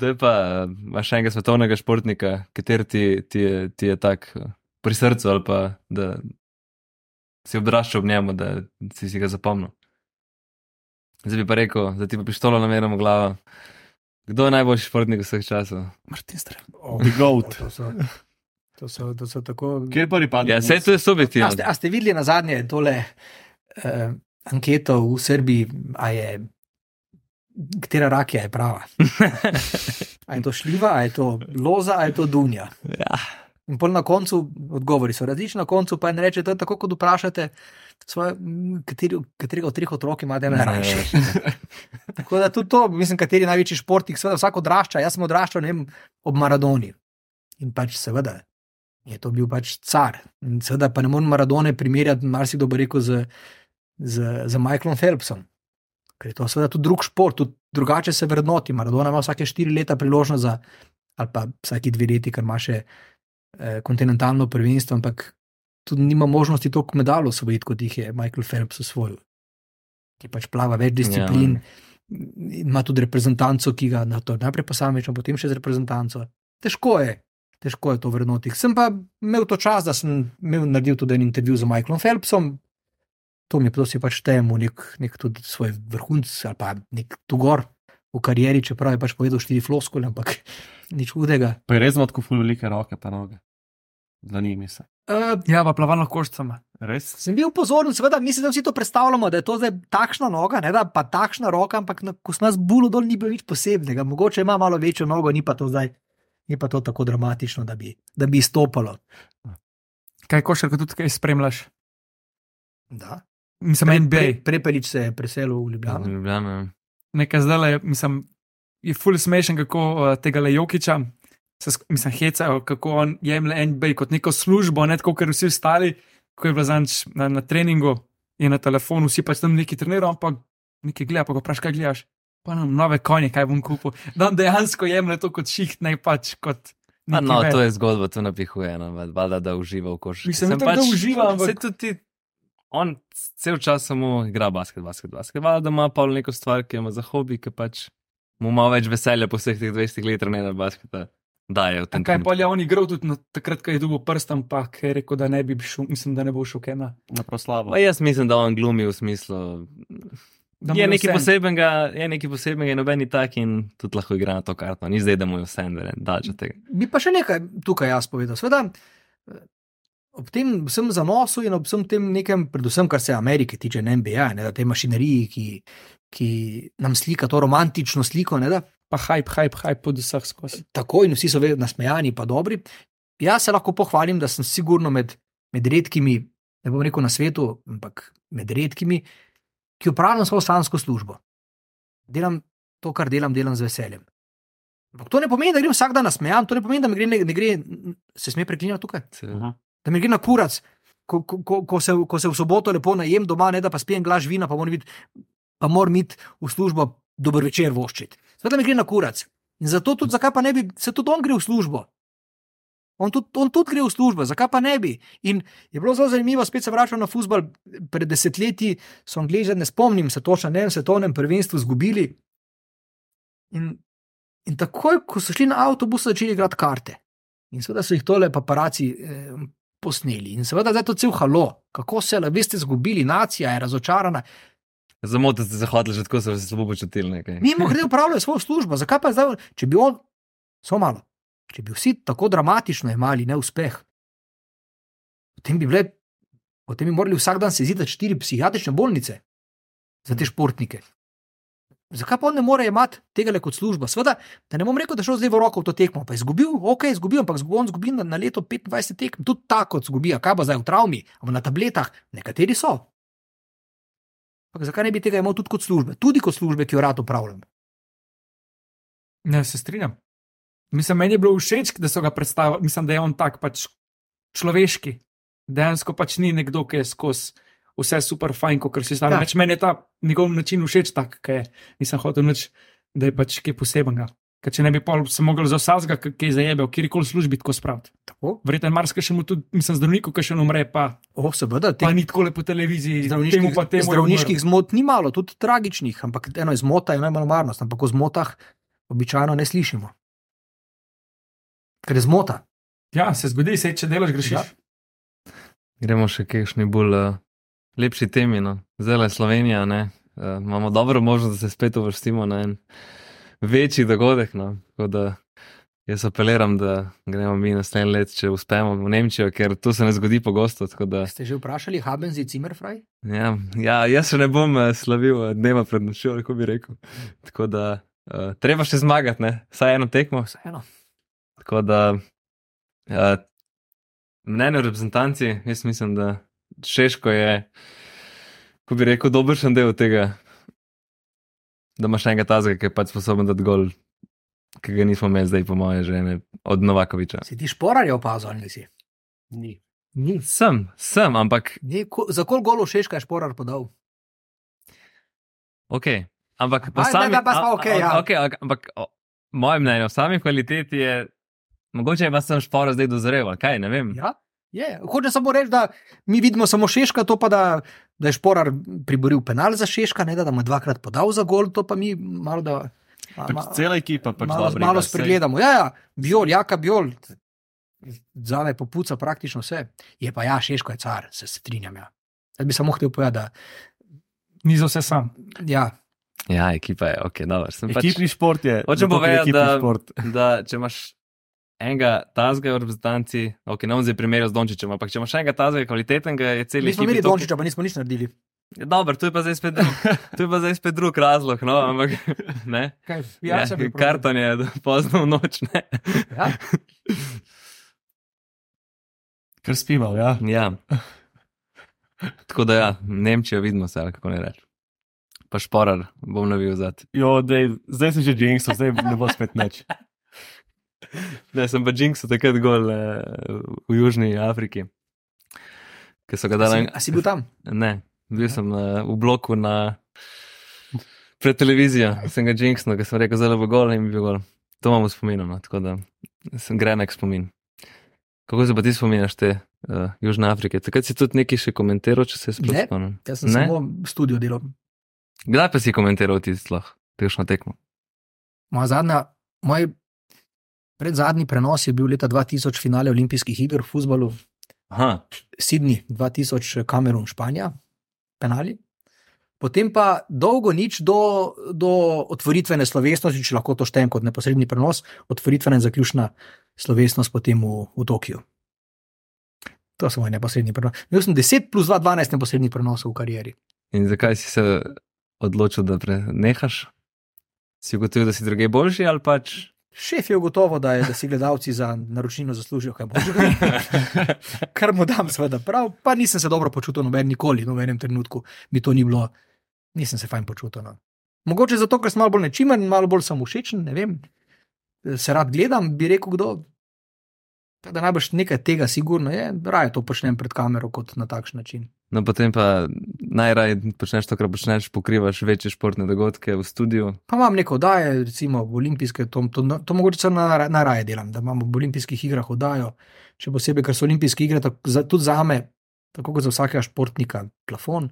Je pa, eh, imaš enega svetovnega športnika, kater ti, ti, je, ti je tak eh, pri srcu ali pa da si odraščal ob njemu, da si, si ga zapomnil. Zdaj bi pa rekel, da ti pa pištolo nameramo v glavo. Kdo je najboljši športnik vseh časov? Martin Strel. Oh, The goat. To so, to so, to so tako. Kje pa ripada? Ja, vse to je A subjektivno. ste, a ste videli na zadnje tole uh, anketo v Srbiji, a je, katera rakija je prava? A je to šljiva, a je to loza, a je to dunja? Ja. In pol na koncu odgovori so različni, na koncu pa en reče, to je tako, kot vprašate, svoje, kateri, katerega od treh otrok imate najrajše. Tako da tudi to, mislim, kateri največji športnik, seveda vsak odrašča. Jaz sem odraščal vem, ob Maradoni. In pač seveda je to bil pač car. In seveda pa ne morem Maradone primerjati, marsikdo bo rekel, z, z, z Michaelom Phelpsom. Ker je to seveda tudi drug šport, tudi drugače se vrednoti. Maradona ima vsake štiri leta priložnost za, ali pa vsake dve leti, ker ima še eh, kontinentalno prvenstvo, ampak tudi nima možnosti toliko medalj osvojiti, kot jih je Michael Phelps osvojil. Ki pač plava več disciplin, ja. ima tudi reprezentanco, ki ga na to najprej posamično, potem še z reprezentanco. Težko je, težko je to vrednotiti. Sem pa imel to čas, da sem imel naredil tudi en intervju z Michaelom Phelpsom. To mi je prosim pač temu nek, nek tudi svoj vrhunc ali pa nek tugor v karieri, čeprav je pač povedal štiri floskole, ampak nič hudega. Pa je res ima tako ful velike roke, pa noge. Za njimi se. Uh, Ja, pa plavalno koščcama. Res? Sem bil pozoren, seveda, mislim, da vsi to predstavljamo, da je to zdaj takšna noga, ne da pa takšna roka, ampak na, ko sem nas bulo dol, ni bilo nič posebnega. Mogoče ima malo večjo nogo, ni pa to zdaj, ni pa to tako dramatično, da bi, da bi izstopalo. Kaj košarka tudi kaj spremljaš? Da. Mislim, Pre, NBA. pre, prepelič se je preselil v Ljubljano. Ljubljana. nekaj zdaj le, mislim, je ful smešen, kako uh, tega le Jokiča, se, mislim, hecajo, kako on jemlje NBA kot neko službo, ne tako, ker vsi ostali, ko je bil zanč na, na treningu, je na telefonu, vsi pač tam neki trenirajo, ampak nekaj gleda, pa ga vprašaj, kaj gledaš. Pa nam nove konje, kaj bom kupil. Da on dejansko jemlje to kot šiht, ne pač kot. No, več. to je zgodba, to napihuje, no, valjda, da uživa v košarki. Mislim, Sem itak, da uživa, ampak- Saj tudi ti- on cel čas samo igra basket, basket, basket. Valjda, da ima pa neko stvar, ki ima za hobi, ki pač mu malo več veselja po vseh teh 20 letih ne na basketa. daje v tem. Kaj pa je on igral tudi na, takrat, ko je dobil prst, ampak je rekel, da ne bi šel, mislim, da ne bo šel kena. Na proslavo. Pa jaz mislim, da on glumi v smislu. Da Je je nekaj, posebenega, je nekaj noben je tak, in tudi lahko igra na to karto. Ni zdaj, da mu je vse, da je dač od tega. Bi pa še nekaj tukaj jaz povedal. Sveda, ob tem vsem zanosu in ob vsem tem nekem, predvsem kar se Amerike tiče, ne NBA, ne da te mašineriji, ki, ki nam slika to romantično sliko, ne da Pa hype, hype, hype pod vseh skozi. tako in vsi so vedno nasmejani, pa dobri. Jaz se lahko pohvalim, da sem sigurno med, med redkimi, ne bom rekel na svetu, ampak med redkimi, ki upravljam svojo sansko službo. Delam to, kar delam, delam z veseljem. Ampak to ne pomeni, da grem vsak dan nasmejan, to ne pomeni, da mi gre, ne, ne gre se sme preklinjati tukaj, Se- da mi gre na kurac, ko, ko, ko, ko, se, ko se v soboto lepo najem doma, ne da pa spijem glas vina, pa moram biti, pa moram iti v službo dober večer voščiti. Sveda mi gre na kurac. In zato tudi, zakaj pa ne bi, se tudi on gre v službo. On tudi, on tudi gre v službo, zakaj pa ne bi? In je bilo zelo zanimivo, spet se vračam na futbol. Pred desetletji so Angliji, ne spomnim se točno, ne vem, svetovnem prvenstvu izgubili. In, in takoj, ko so šli na avtobus, so začeli igrati karte. In seveda so jih tole paparaci eh, posneli. In seveda zdaj je to cel halo, kako se, le, veste, izgubili, nacija je razočarana. Zamotili ste se hodili, že tako so se slabo počutili. Nekaj. Mimo grede upravljajo svojo službo, zakaj pa zdaj, če bi on, samo malo, če bi vsi tako dramatično imeli neuspeh, potem bi, bile, potem bi morali vsak dan sezidati štiri psihiatrične bolnice za te športnike. Zakaj pa on ne more imeti tega le kot službo? Sveda, da ne bom rekel, da je šel zdaj v roko v to tekmo, pa je izgubil, ok, izgubil, ampak on zgubi na, na leto 25 tekem, tudi tako kot zgubi, a kaj pa zdaj v travmi, ali na tabletah, nekateri so. Ampak zakaj ne bi tega imel tudi kot službe, tudi kot službe, ki jo rad upravljam? Ne, se strinjam. Mislim, meni je bilo všeč, da so ga predstavili, mislim, da je on tak pač človeški. Dejansko pač ni nekdo, ki je skozi vse super fajn, kot si sam. Ja. Ja. Meni je ta njegov način všeč, tak, ki je. Nisem hotel nič, da je pač kaj posebenega. Ker če ne bi pol se mogel za vsega, ki je zajebel, kjerkoli službi tako spraviti. Tako? Verjetno je marsikaj še mu tudi, mislim, zdravniku, ki še umre, pa, O, seveda, pa teh ni tako lepo po televiziji. temu zdravniških, pa temu je zdravniških zmot ni malo, tudi tragičnih, ampak eno je zmota, eno je malomarnost, ampak o zmotah običajno ne slišimo. Ker je zmota. Ja, se zgodi, se če delaš, grešiš. Ja. Ja. Gremo še kakšni bolj uh, lepši temi. No. Zdaj je Slovenija, ne? uh, imamo dobro možnost, da se spet uvrstimo na en večji dogodek. No. Tako da jaz apeliram, da gremo mi naslednje let, če uspemo v Nemčijo, ker to se ne zgodi pogosto. Da, Ste že vprašali Habenzi Zimmerfrei? ja, ja, jaz še ne bom uh, slavil uh, dneva pred nočjo, kako bi rekel. Tako da uh, treba še zmagati, ne? vsaj eno tekmo. Vseeno. Tako da, uh, mnenje reprezentanci, jaz mislim, da Češko je, ko bi rekel, dobršen del tega, da imaš enega tazga, ki je pač sposoben dati gol, ki ga nismo imeli zdaj, po moje, že ne, od Novakoviča. Si ti šporarje opazil ali nisi? Ni. Ni. Sem, sem, ampak Ni, ko, za kol golov Šeška je šporar podal? ok. Ampak po Aj, sami, ne, pa smo okej, ja. ok, ok, ampak o, moje mnenje o sami kvaliteti je, mogoče je pa sem špora zdaj dozreval, kaj ne vem. Ja, je. Hočem samo reči, da mi vidimo samo Šeška, to pa da, da je šporar priboril penal za Šeška, ne da, da mu je dvakrat podal za gol, to pa mi malo da. ma- Pač cela ekipa pač malo, dobro malo spregledamo. Ja, ja, biol, jaka biol, zame popuca praktično vse. Je pa ja, Šeško je car, se strinjam. Ja. Jaz bi samo hotel povedati, da Ni za vse sam. ja, Ja, ekipa je, ok, dobro. pač- Ekipni šport je. Hočem povedati, ekipni da, da če imaš enega tazga v reprezentanci, ok, ne bom zdaj primerjal z Dončičem, ampak če imaš enega tazga kvalitetnega, je cel mi smo imeli Dončiča, pa nismo nič naredili. Dobro, to je pa zdaj spet, to je pa zdaj spet drug razlog, no, ampak ne. Kaj, Ja, probil. karton je pozno v noč, ne. Ja. Kar spival, ja. Ja. Tako da ja, Nemčijo vidimo se, ali kako ne reči. Pa šporar bom navil zad. Jo, dej, zdaj sem že jinxal, zdaj ne bo spet nič. Ne, sem pa Jinxu takrat gol eh, v Južni Afriki. Ki so ga dali. a si bil tam? Ne, bil sem uh, v bloku na, pred televizijo, sem ga jinxnil, ker sem rekel, zelo bo gol in bi bil gol. To imam v spominu, no, tako da sem grenek spomin. Kako se pa ti spominjaš te uh, Južne Afrike? Takrat si tudi nekaj še komentiral, če se spomnim. Jaz sem Ne? samo studio delal. Kdaj pa si komentiral ti sploh, tešno tekmo? Moja zadnja, moj Pred zadnji prenos je bil leta 2000 finale olimpijskih iger v futbalu, Aha, Sydney 2000, Kamerun, Španija, penali. Potem pa dolgo nič do, do otvoritvene slovesnosti, če lahko to štejem kot neposredni prenos, otvoritvena in zaključna slovesnost potem v, v Tokiu. To so moji neposredni prenosi. Imel sem 10 plus 2, 12 neposrednih prenosov v karieri. in zakaj si se odločil, da prenehaš? Si ugotovil, da si druge boljši ali pač? Šef je ugotovil, da, da si gledalci za naročnino zaslužijo kaj boljšega. Kar mu dam, seveda, prav. Pa nisem se dobro počutil, noben nikoli, v nobenem trenutku mi to ni bilo, nisem se fajn počutil. No. Mogoče zato, ker sem malo bolj nečimen, malo bolj sem všečen, ne vem, se rad gledam, bi rekel kdo. Da najbrž nekaj tega, sigurno je, raje to počnem pred kamero kot na takšen način. No, potem pa najraje počneš to, kar počneš, pokrivaš večje športne dogodke v studiu. Pa imam neko oddaje, recimo v olimpijske, to, to, to mogoče celo na- najraje delam, da imamo v olimpijskih igrah oddajo, še posebej, ker so olimpijske igre tak, za, tudi za me, tako kot za vsakega športnika, plafon.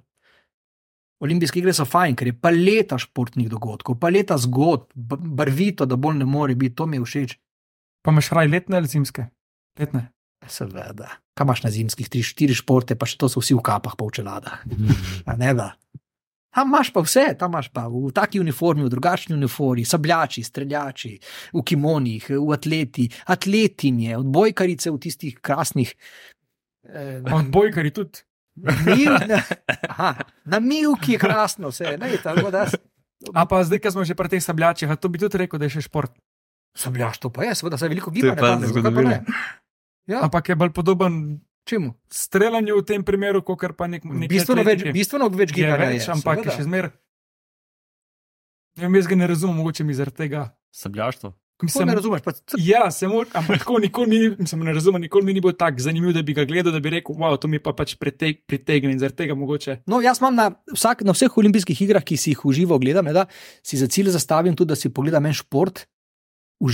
Olimpijske igre so fajn, ker je paleta športnih dogodkov, paleta zgodb, b- barvito, da bolj ne more biti, to mi je všeč. Pa imaš raj letne ali zimske? Letne. Seveda. Kaj imaš na zimskih, tri, štiri športe, pa še to so vsi v kapah, pa v čeladah. A ne da. Tam imaš pa vse, tam imaš pa v taki uniformi, v drugačni uniformi, sabljači, streljači, v kimonih, v atleti, atletinje, odbojkarice v tistih krasnih. Eh, Odbojkari tudi. mil, aha, na milki je krasno vse, ne, tako da A pa zdaj, ko smo že pri teh sabljačih, a to bi tudi rekel, da je še šport. sabljaš to pa je, seveda se je veliko je gibanja. pa tam, zakaj zgodovina. Ne? Ja, Ampak je bolj podoben čemu? streljanju v tem primeru, kot pa nek, nek Bistveno več, bistveno več je gibanja. več, je, ampak je seveda. še zmer. Ne vem, jaz ga ne razumem, mogoče mi zaradi tega. Sabljaštvo. To Mislim, ne razumeš, pa Ja, se mor, ampak tako nikoli mi, ni- mislim, ne razumem, nikoli mi ni bilo tako zanimivo, da bi ga gledal, da bi rekel, wow, to mi pa pač preteg, pritegne in zaradi tega mogoče. No, jaz imam na, vsak, na vseh olimpijskih igrah, ki si jih v živo gledam, je, da si za cilj zastavim tudi, da si pogledam en šport v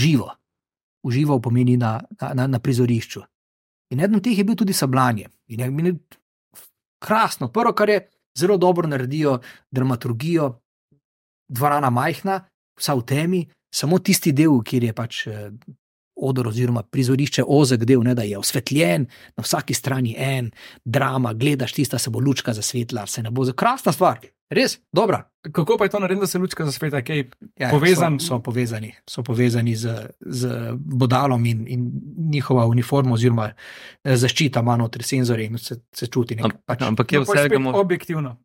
živo pomeni na, na, na, prizorišču. In eden od teh je bil tudi sabljanje. In je meni krasno. Prvo, kar je zelo dobro naredijo, dramaturgijo, dvorana majhna, vsa v temi, samo tisti del, kjer je pač. eh, Odor oziroma prizorišče, ozek del, ne, da je osvetljen, na vsaki strani en, drama, gledaš tista, se bo lučka zasvetla, se ne bo za krasna stvar, res, dobra. Kako pa je to narediti, da se lučka zasveta, kaj Ja, Povezan- so, so povezani, so povezani z, z bodalom in, in njihova uniforma, oziroma eh, zaščita ima notri senzorje in se, se čuti nekaj. Pač, ampak je no, pol vsega spet mo- objektivno.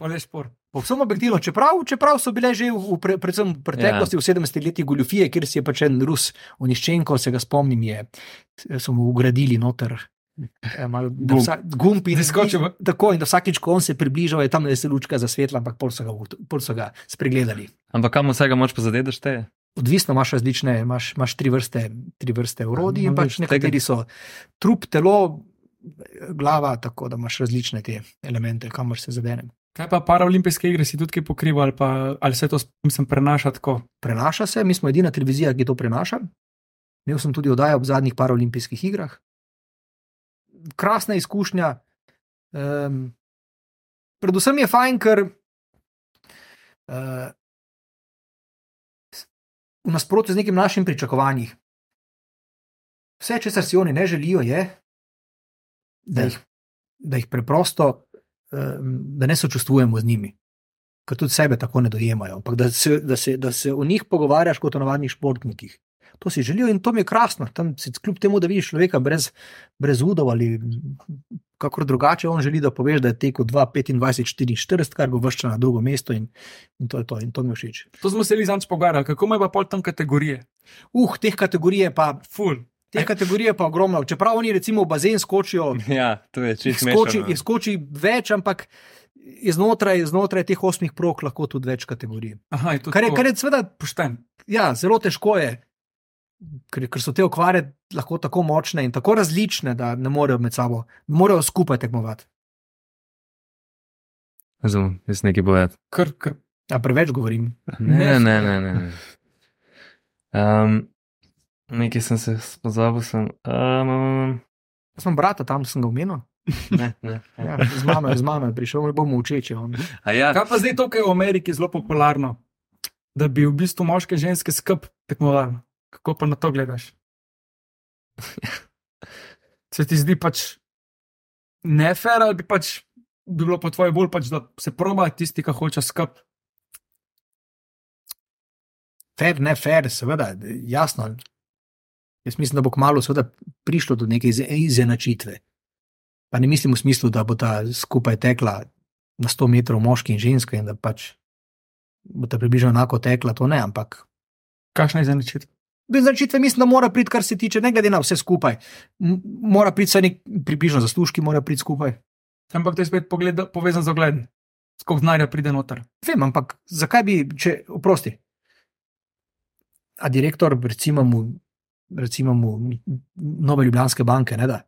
Je šport. Povsem objektivno, čeprav, čeprav so bile že v, v, pre, predvsem v preteklosti, ja. v 70 letih goljufije, kjer si je pač en Rus, Oniščenko, se ga spomnim, je, so mu ugradili noter. Eh, malo, da Gumb. vsa- Gumb in Da skoči v- Tako, in da vsakič, ko on se približal, je tam, da se lučka zasvetla, ampak pol so ga, pol so ga spregledali. Ampak kam vsega moč pa zadeš te? Odvisno imaš različne, imaš, imaš tri vrste, tri vrste urodij, in No, pač nekateri so trup, telo, glava, tako da imaš različne te elemente, kamor se zadenem. Kaj pa paraolimpijske igre si tudi pokriva ali, pa, ali se to mislim, prenaša tako? Prenaša se, mi smo edina televizija, ki to prenaša. Imel sem tudi oddajo ob zadnjih paraolimpijskih igrah. Krasna izkušnja. Um, predvsem je fajn, ker uh, v nasprotju z nekim našim pričakovanjem, vse, česar si oni ne želijo, je, da jih, da jih preprosto, um, da ne sočustvujemo z njimi ker tudi sebe tako ne dojemajo, ampak da se, da se, da se o njih pogovarjaš kot o navadnih športnikih. To si želijo in to mi je krasno. Tam si kljub temu, da vidiš človeka brez, brez udov ali kako drugače, on želi, da poveš, da je tekel 2-25-44, kar ga vršča na drugo mesto in, in to je to, in to mi je všeč. To smo se Lizanč pogovarjali, kako ima pa pol tam kategorije. Uh, teh kategorij je pa. Ful. Te kategorije pa ogromno. Čeprav oni recimo v bazen skočijo, Ja, to je čisto skoči, mešano. skoči več, ampak znotraj, znotraj teh osmih prog lahko tudi več kategorij. Aha, je to Kar je, kar je seveda pošten. ja, zelo težko je, ker, ker so te okvare lahko tako močne in tako različne, da ne morejo med sabo, ne morejo skupaj tekmovati. Razumem, jaz nekaj bojati. Kar, kar. Ja, preveč govorim. Ne, ne, ne. ne, ne. Um, nekaj sem se spozabil. Sem, um, Jaz sem brata tam, sem ga omenil. ne, ne. Ja, z mano je, z mano je prišel. On. A ja, Kaj pa zdaj to, kar je v Ameriki zelo popularno, da bi v bistvu moške in ženske skup tekmovali? Kako pa na to gledaš? Se ti zdi pač nefer ali bi pač bi bilo po tvoje bolj, pač, da se proba tisti, ki hoče skup. Fer, ne fer, seveda, jasno. Jaz mislim, da bo kmalo prišlo do neke ize- izenačitve. Pa ne mislim v smislu, da bo ta skupaj tekla na 100 metrov moški in ženska in da pač bo ta približno enako tekla, to ne, ampak Kakšna je zanačitev? Do izenačitve mislim, da mora priti, kar se tiče, ne glede na vse skupaj. M- Mora priti vsaj nek približno zaslužki, mora priti skupaj. Ampak to je spet pogled, povezan z ogledom. Skok denarja pride noter. Vem, ampak zakaj bi, če oprosti? A direktor, recimo, mu, recimo mu Nove Ljubljanske banke, ne da,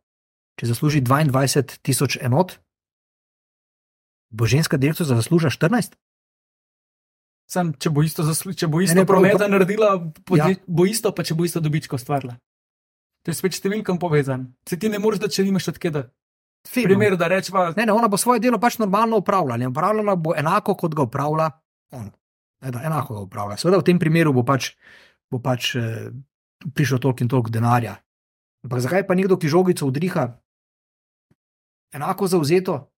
če zasluži 22 tisoč enot, bo ženska direktorica zaslužila 14? Sam, če bo isto, zaslu, če bo isto Ne, ne, ne, prav- prometa naredila, podje, Ja. bo isto, pa če bo isto dobičko ustvarila. To je spet številkam povezan. Se ti ne moreš, da če nimaš od kje. Fino. Primer, da rečeva, Ne, ne, ona bo svoje delo pač normalno upravljala. Upravljala bo enako, kot ga upravlja on. Ne, da, enako ga upravlja. Seveda v tem primeru bo pač, bo pač eh, prišlo toliko in toliko denarja. Ampak zakaj pa nekdo, ki žogico udriha, enako zauzeto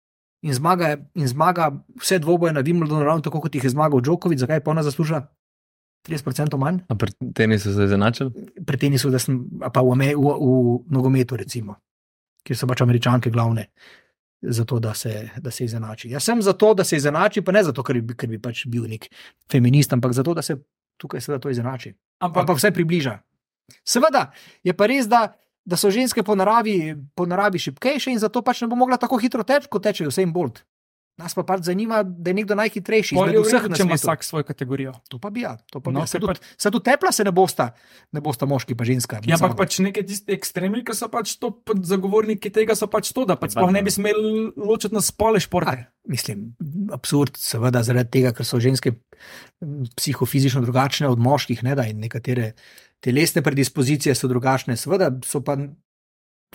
in zmaga, in zmaga vse dvoboje na Wimbledonu, ravno tako kot jih je zmagal Djokovic, zakaj pa ona zaslužila 30% manj? A pri tenisu se je zanačil? pri tenisu, da sem, pa v, v, v nogometu, recimo, kjer so pač američanke glavne. Zato, da se, da se izenači. Jaz sem zato, da se izenači, pa ne zato, ker bi, ker bi pač bil nek feminist, ampak zato, da se tukaj seveda to izenači. ampak, Pa vse približa. Seveda je pa res, da, da so ženske po naravi, po naravi šipkejše in zato pač ne bo mogla tako hitro teči, kot teče vsem bolt. Nas pa pač zanima, da je nekdo najhitrejši je vseh vseh, na če ima vsak svojo kategorijo. To pa bi ja, to pa No, bi. se Se tudi, pač- se tudi tepla se ne bosta, ne bosta moški pa ženska. Ja, ampak pač neke tiste ekstremi, ki so pač to, pač zagovorniki tega so pač to, da pač Ja, sploh ne bi smeli ločiti na spole športe. A, mislim, absurd, seveda, zaradi tega, ker so ženske psihofizično drugačne od moških, ne, da, in nekatere telesne predispozicije so drugačne, seveda so pa,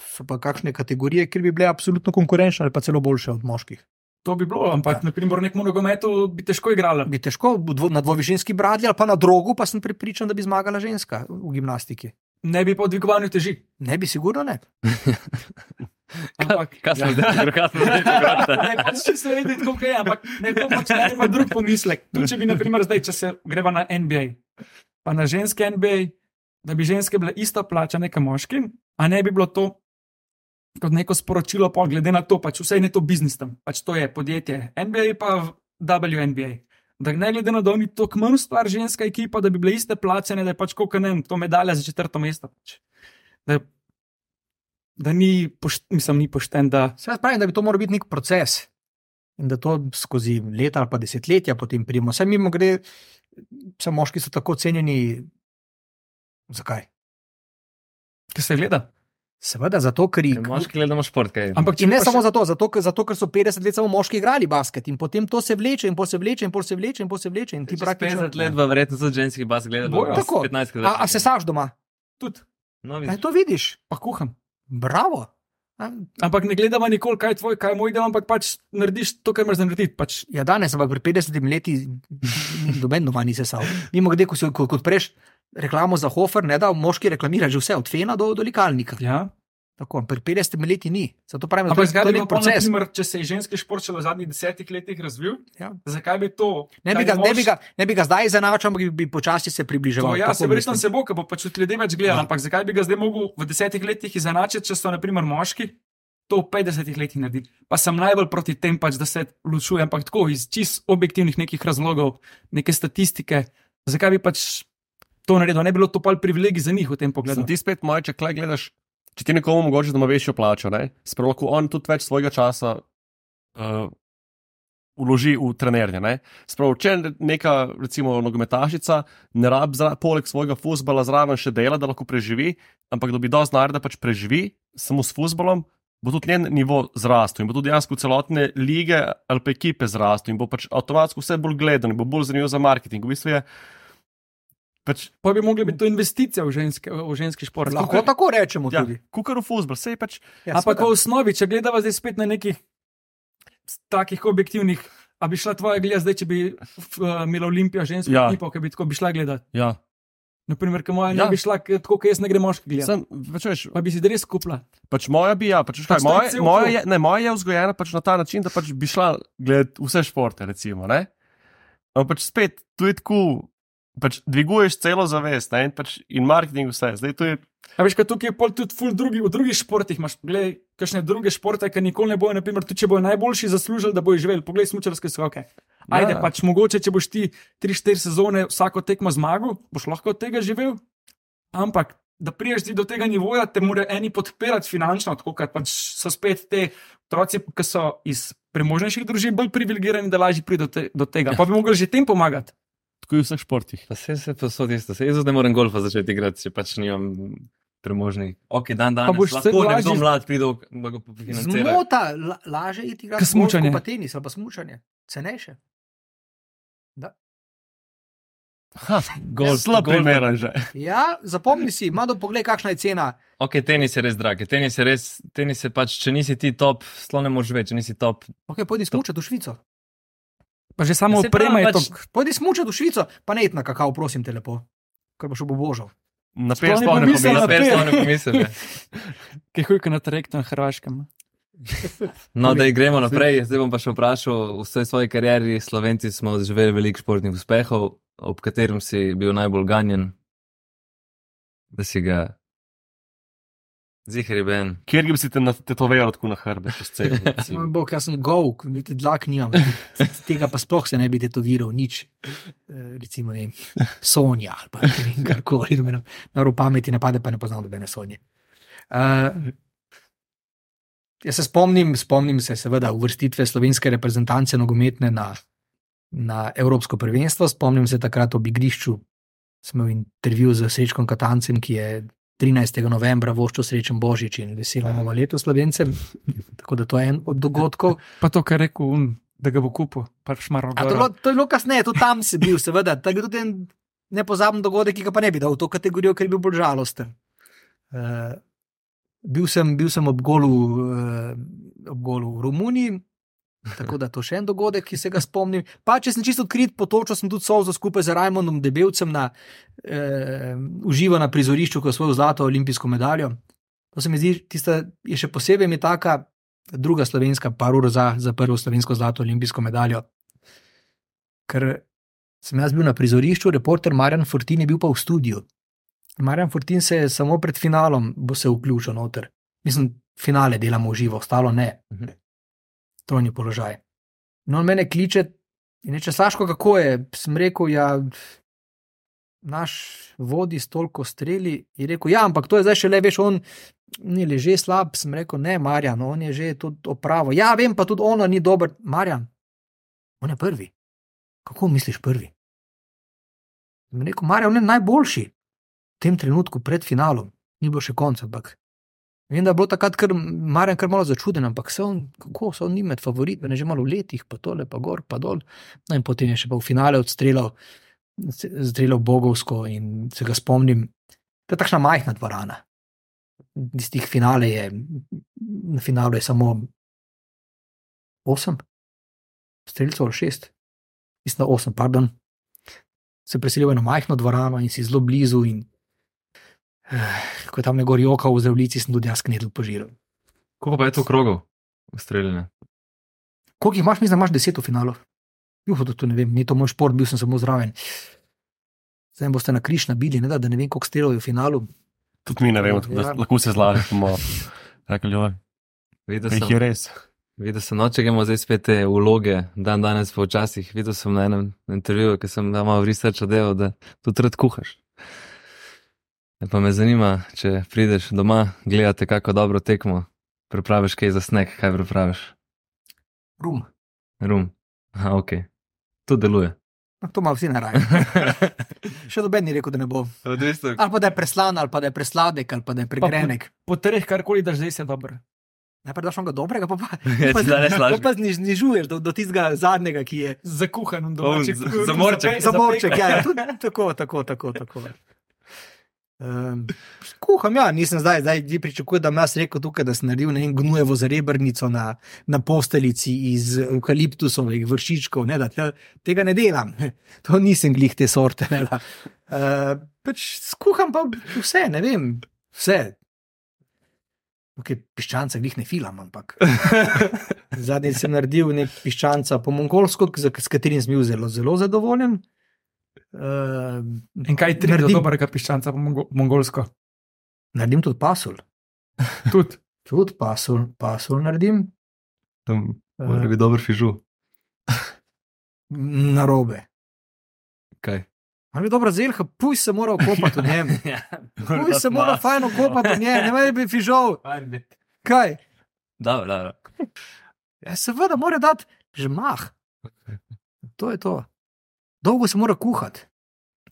so pa kakšne kategorije, kjer bi bile absolutno konkurenčne ali pa celo boljše od moških. To bi bilo, ampak ja. naprimer v nekem nogometu bi težko igrala. Bi težko dvo, na dvovišinski bradlji ali pa na drogu, pa sem prepričan, da bi zmagala ženska v gimnastiki. Ne bi pa v dvigovanju teži. Ne bi, sigurno ne. Ampak, Kaj smo zdaj, drugače smo zdaj drugače. Ne, pač če se vidi, kako je, ampak ne, to pač ne ima drug pomislek. Tudi če bi, naprimer, zdaj, če se greva na NBA, pa na ženske NBA, da bi ženske bile isto plačane kot moški, a ne bi bilo to kot neko sporočilo, pa glede na to, pač vse je to biznis tam, pač to je podjetje NBA pa WNBA. Da ne glede na to, da ni to kmalo stvar ženska ekipa, da bi bile iste plačane, da je pač kot ne vem, to medalja za četrto mesto. Pač. Da, da ni, pošt, mislim, ni pošten, da Sve pravim, da bi to moral biti nek proces in da to skozi leta ali pa desetletja potem pridemo. Vse mimo gre, vse moški so tako cenjeni. Zakaj? Ker se gleda. Seveda, zato, ker jih. Moški gledamo šport, kaj. Ampak če ne samo še- zato, zato, ker- zato, ker so 50 let samo moški igrali basket in potem to se vleče in pol se vleče in pol se vleče in pol se vleče in ti praktično. 50 let, verjetno tudi ženski bas gleda. Bojo. Tako. 15 A, a se saš doma? tudi, No, Aj, to vidiš. pa kuham. Bravo. A, Ampak ne gledamo nikoli, kaj je tvoj, kaj je moj del, ampak pač narediš to, kar moraš narediti. Pač. Ja, danes, ampak pri 50 letih noben doma ni sesal. Mimo grede, ko si ko, kot preš reklamo za Hofer, ne da moški reklamira že vse, od fena do, do likalnika. Ja. Tako, pri 50 letih ni. Zato pravim, da je- to nek proces. naprimer, če se je ženski šport v zadnjih desetih letih razvil, Ja. zakaj bi to? Ne bi, ga, ne, mož- bi ga, ne bi ga zdaj izenačil, ampak bi, bi počasi se približeval. To, ja, se verjetno se bo, ker bo pač tudi ljudje več gledali. Ja. Ampak zakaj bi ga zdaj mogel v desetih letih izenačiti, če so naprimer moški? To v 50 letih naredi. Pa sem najbolj proti tem, pač, da se ločuje, ampak tako iz čist objektivnih nekih razlogov, neke statistike. Zakaj bi pač to naredil? Ne bi bilo to pa privilegij za njih v tem pogledu. Sem ti spet moj, če klej gledaš, če ti nekomu omogoča, da ima večjo plačo, spravo lahko on tudi več svojega časa uh, vloži v trenerje. ne. Spravo, če neka, recimo, nogometašica ne rabi poleg svojega futbola zraven še dela, da lahko preživi, ampak da bi dosti znara, da pač preživi samo s futbolom. Bo tudi njen nivo zrastel in bo tudi dejansko celotne lige ali pa ekipe zrastel in bo pač avtomatsko vse bolj gledan in bo bolj zanimiv za marketing. V bistvu je pač Pa bi mogli biti to investicija v, ženske, v ženski šport. Lahko tako rečemo Ja, tudi. kukar v futbol, sej pač. Ja, Ampak v osnovi, če gledava zdaj spet na nekih takih objektivnih, a bi šla tvoja gleda zdaj, če bi uh, imela Olimpija žensko Ja. ekipo, ki bi tako bi šla gledati. Ja, Naprimer, ker moja Ja. ne bi šla tako, kot jaz ne grem moški gledati. Sem, pač, veš, Pa bi si res kupila. pač moja bi, ja, pač, kaj, Pač je moja, moja, je, ne, moja je vzgojena pač na ta način, da pač bi šla gledati vse športe, recimo. Ne? Ampak pač spet, tu je tako, pač dviguješ celo zavest ne? in, pač, in marketing vse. Zdaj je A veš, kaj tukaj je pol tudi ful drugi, v drugih športih imaš, gledaj, kakšne druge športe, ki nikoli ne bojo, naprimer, tudi če bojo najboljši zaslužili, da bojo živeli. Poglej, smučarske skoke. Ajde, Ja. ja. pač mogoče, če boš ti 3-4 sezone vsako tekmo zmagal, boš lahko od tega živel. Ampak, da priješ ti do tega nivoja, te morajo eni podpirati finančno, tako kot pač so spet te otroci, ki so iz premožnejših družin bolj privilegirani, da lažje pridejo do, te, do tega. Pa bi mogli že tem pomagati. Tako v vseh športih. Pa se se posod isto. Se jaz ne morem golfa začeti igrati, če pač nimam premožni. Ok, dan dan. Pa boš lahko vse nekdo lažje- mlad pride, da ga financira. Zmota, la, laže iti igrati Ke smučanje. golf, pa tenis ali pa smučanje. Cenejše. Golf, Slab golf- primer že. Ja, zapomni si, malo pogled, kakšna je cena. Ok, tenis je res drag. Tenis je res, tenis je pač, če nisi ti top, sploh ne moreš več, če nisi top. Ok, pojdi smučati v Švico. Pa že samo Ja, oprema je pač- Pojdi smučati v Švico, pa ne na kakav, prosim te lepo, ker boš obožal. Na pet sploh ne pomislim na pet sploh ne pomislim. ne. Ki hujka na trajektu na Hrvaškem. No, da gremo naprej. Zdaj bom pa še vprašal, v vsej svoji karieri Slovenci smo doživeli veliko športnih uspehov, ob katerem si bil najbolj ganjen, da si ga zihri ben. Kjer bi si te tetoviral tako na hrbe, čez cel. Moj? Bog, jaz sem govk, niti dlak nimam. Tega pa sploh se ne bi tetoviral, nič. Eh, Recimo, ne vem, Sonja ali pa karkoli, da me na, na rob pameti ne pade, pa ne poznam nobene Sonje. Uh, jaz se spomnim, spomnim se seveda uvrstitve slovenske reprezentance nogometne na, na Evropsko prvenstvo, spomnim se takrat ob igrišču, sem imel intervju z Srečkom Katancem, ki je 13. novembra voščil srečen Božič in veselo novo leto Slovencem. Tako da to je en od dogodkov. Pa to, kar rekel, un, da ga bo kupil, pač šmarno. A to, bilo, to je bilo kasneje, tudi tam si bil, seveda. To je tudi en nepozaben dogodek, ki ga pa ne bi dal v to kategorijo, ker je bil bolj žalosten. Uh, bil, sem, bil sem ob golu, uh, ob golu v Romuniji, tako da to še en dogodek, ki se ga spomnim. Pa če sem čisto odkrit, potočil sem tudi solzo skupaj z Rajmondom Debelcem na uh, uživo na prizorišču, ko je osvojil zlato olimpijsko medaljo. To se mi zdi, tista je še posebej mi taka, druga slovenska, par ur za, za prvo slovensko zlato olimpijsko medaljo. Ker sem jaz bil na prizorišču, reporter Marjan Fortin je bil pa v studiu. Marjan Fortin se je samo pred finalom bo se vključil noter. Mislim, finale delamo v živo, ostalo ne. Mhm. Trojni položaj. No, on mene kliče in reče: Saško, kako je? Sem rekel, ja. Naš vodi s toliko streli je rekel: Ja, ampak to je zdaj še le, veš, on ni le že slab. Sem rekel: Ne, Marjan, on je že tudi opravo. Ja, vem, pa tudi ono ni dober. Marjan, on je prvi. Kako misliš prvi? Sem rekel: Marjan, on je najboljši v tem trenutku pred finalom. Ni bilo še konca, ampak. Vem, da je bilo takrat kar Marjan kar malo začuden, ampak se on, kako se on ni med favoriti, ne že malo v letih, pa tole, pa gor, pa dol. No in potem je še pa v finale odstrelal, strelal Bogovsko in se ga spomnim. To je takšna majhna dvorana. Iz tih finale je, na finalu je samo osem, streljcev ali šest, mislim, osem, pardon. Se preselil v eno majhno dvorano in si zelo blizu. In, ko je tam nekdo jokal v zdravljici, sem tudi jaz knedl požiral. Koliko pa je to krogov ustreljene? Koliko jih imaš, mislim, imaš deset v finalu? Juho, to, to ne vem, ni to moj šport, bil sem samo zraven. Zdaj boste na križ nabili, ne da, da ne vem, koliko strelov je v finalu. Tudi mi ne vemo, tako da lahko se zlažemo. Rekli, joj, Videl jih sem, je res. videl sem, no, če gremo zdaj spet te vloge, dan danes pa včasih. Videl sem na enem intervjuju, ki sem ga malo v researchu delal, da tudi rad kuhaš. Pa me zanima, če prideš doma, gledate kako dobro tekmo, pripraviš kaj za snek, kaj pripraviš? Rum. Rum. Aha, ok. To deluje. No, to ima vsi na raju. Še noben ni rekel, da ne bo. Odvisno, Ali pa da je preslan, ali pa da je presladek, ali pa da je pregrenek. Po treh, karkoli daš, zdaj se dobro. Najprej daš onega dobrega, pa pa, Ja, pa, ti danes pa, pa zniž, znižuješ do, do tistega zadnjega, ki je Zakuhan in On, domaček. za- zamorček. za morček. Ja, ja, tudi, tako, tako, tako. tako. Um, kuham, ja, nisem zdaj, zdaj vi pričakujete, da bom jaz rekel tukaj, da sem naredil ne gnujevo zarebrnico na, na posteljici iz eukaliptusovih vršičkov, ne, da te, tega ne delam. To nisem glih te sorte. Ne, da. uh, pač skuham pa vse, ne vem, vse. Okay, piščanca glih ne filam, ampak. Zadnjič sem naredil nek piščanca po mongolsko, s katerim sem bil zelo, zelo zadovoljen. Uh, In kaj tri do naredim, dobrega piščanca po mongo mongolsko? naredim tudi pasul. Tudi. Tudi pasul, pasul naredim. Tam mora biti dober fižu. Na robe. Kaj? Ali je dobra zelha, puj se mora okopati v njem. Ja. Puj se mora fajn okopati v njem, ne vem, bi fižol. Kaj? Dobro, dobro. Ja, seveda mora dati že mah. To je to. Dolgo se mora kuhati.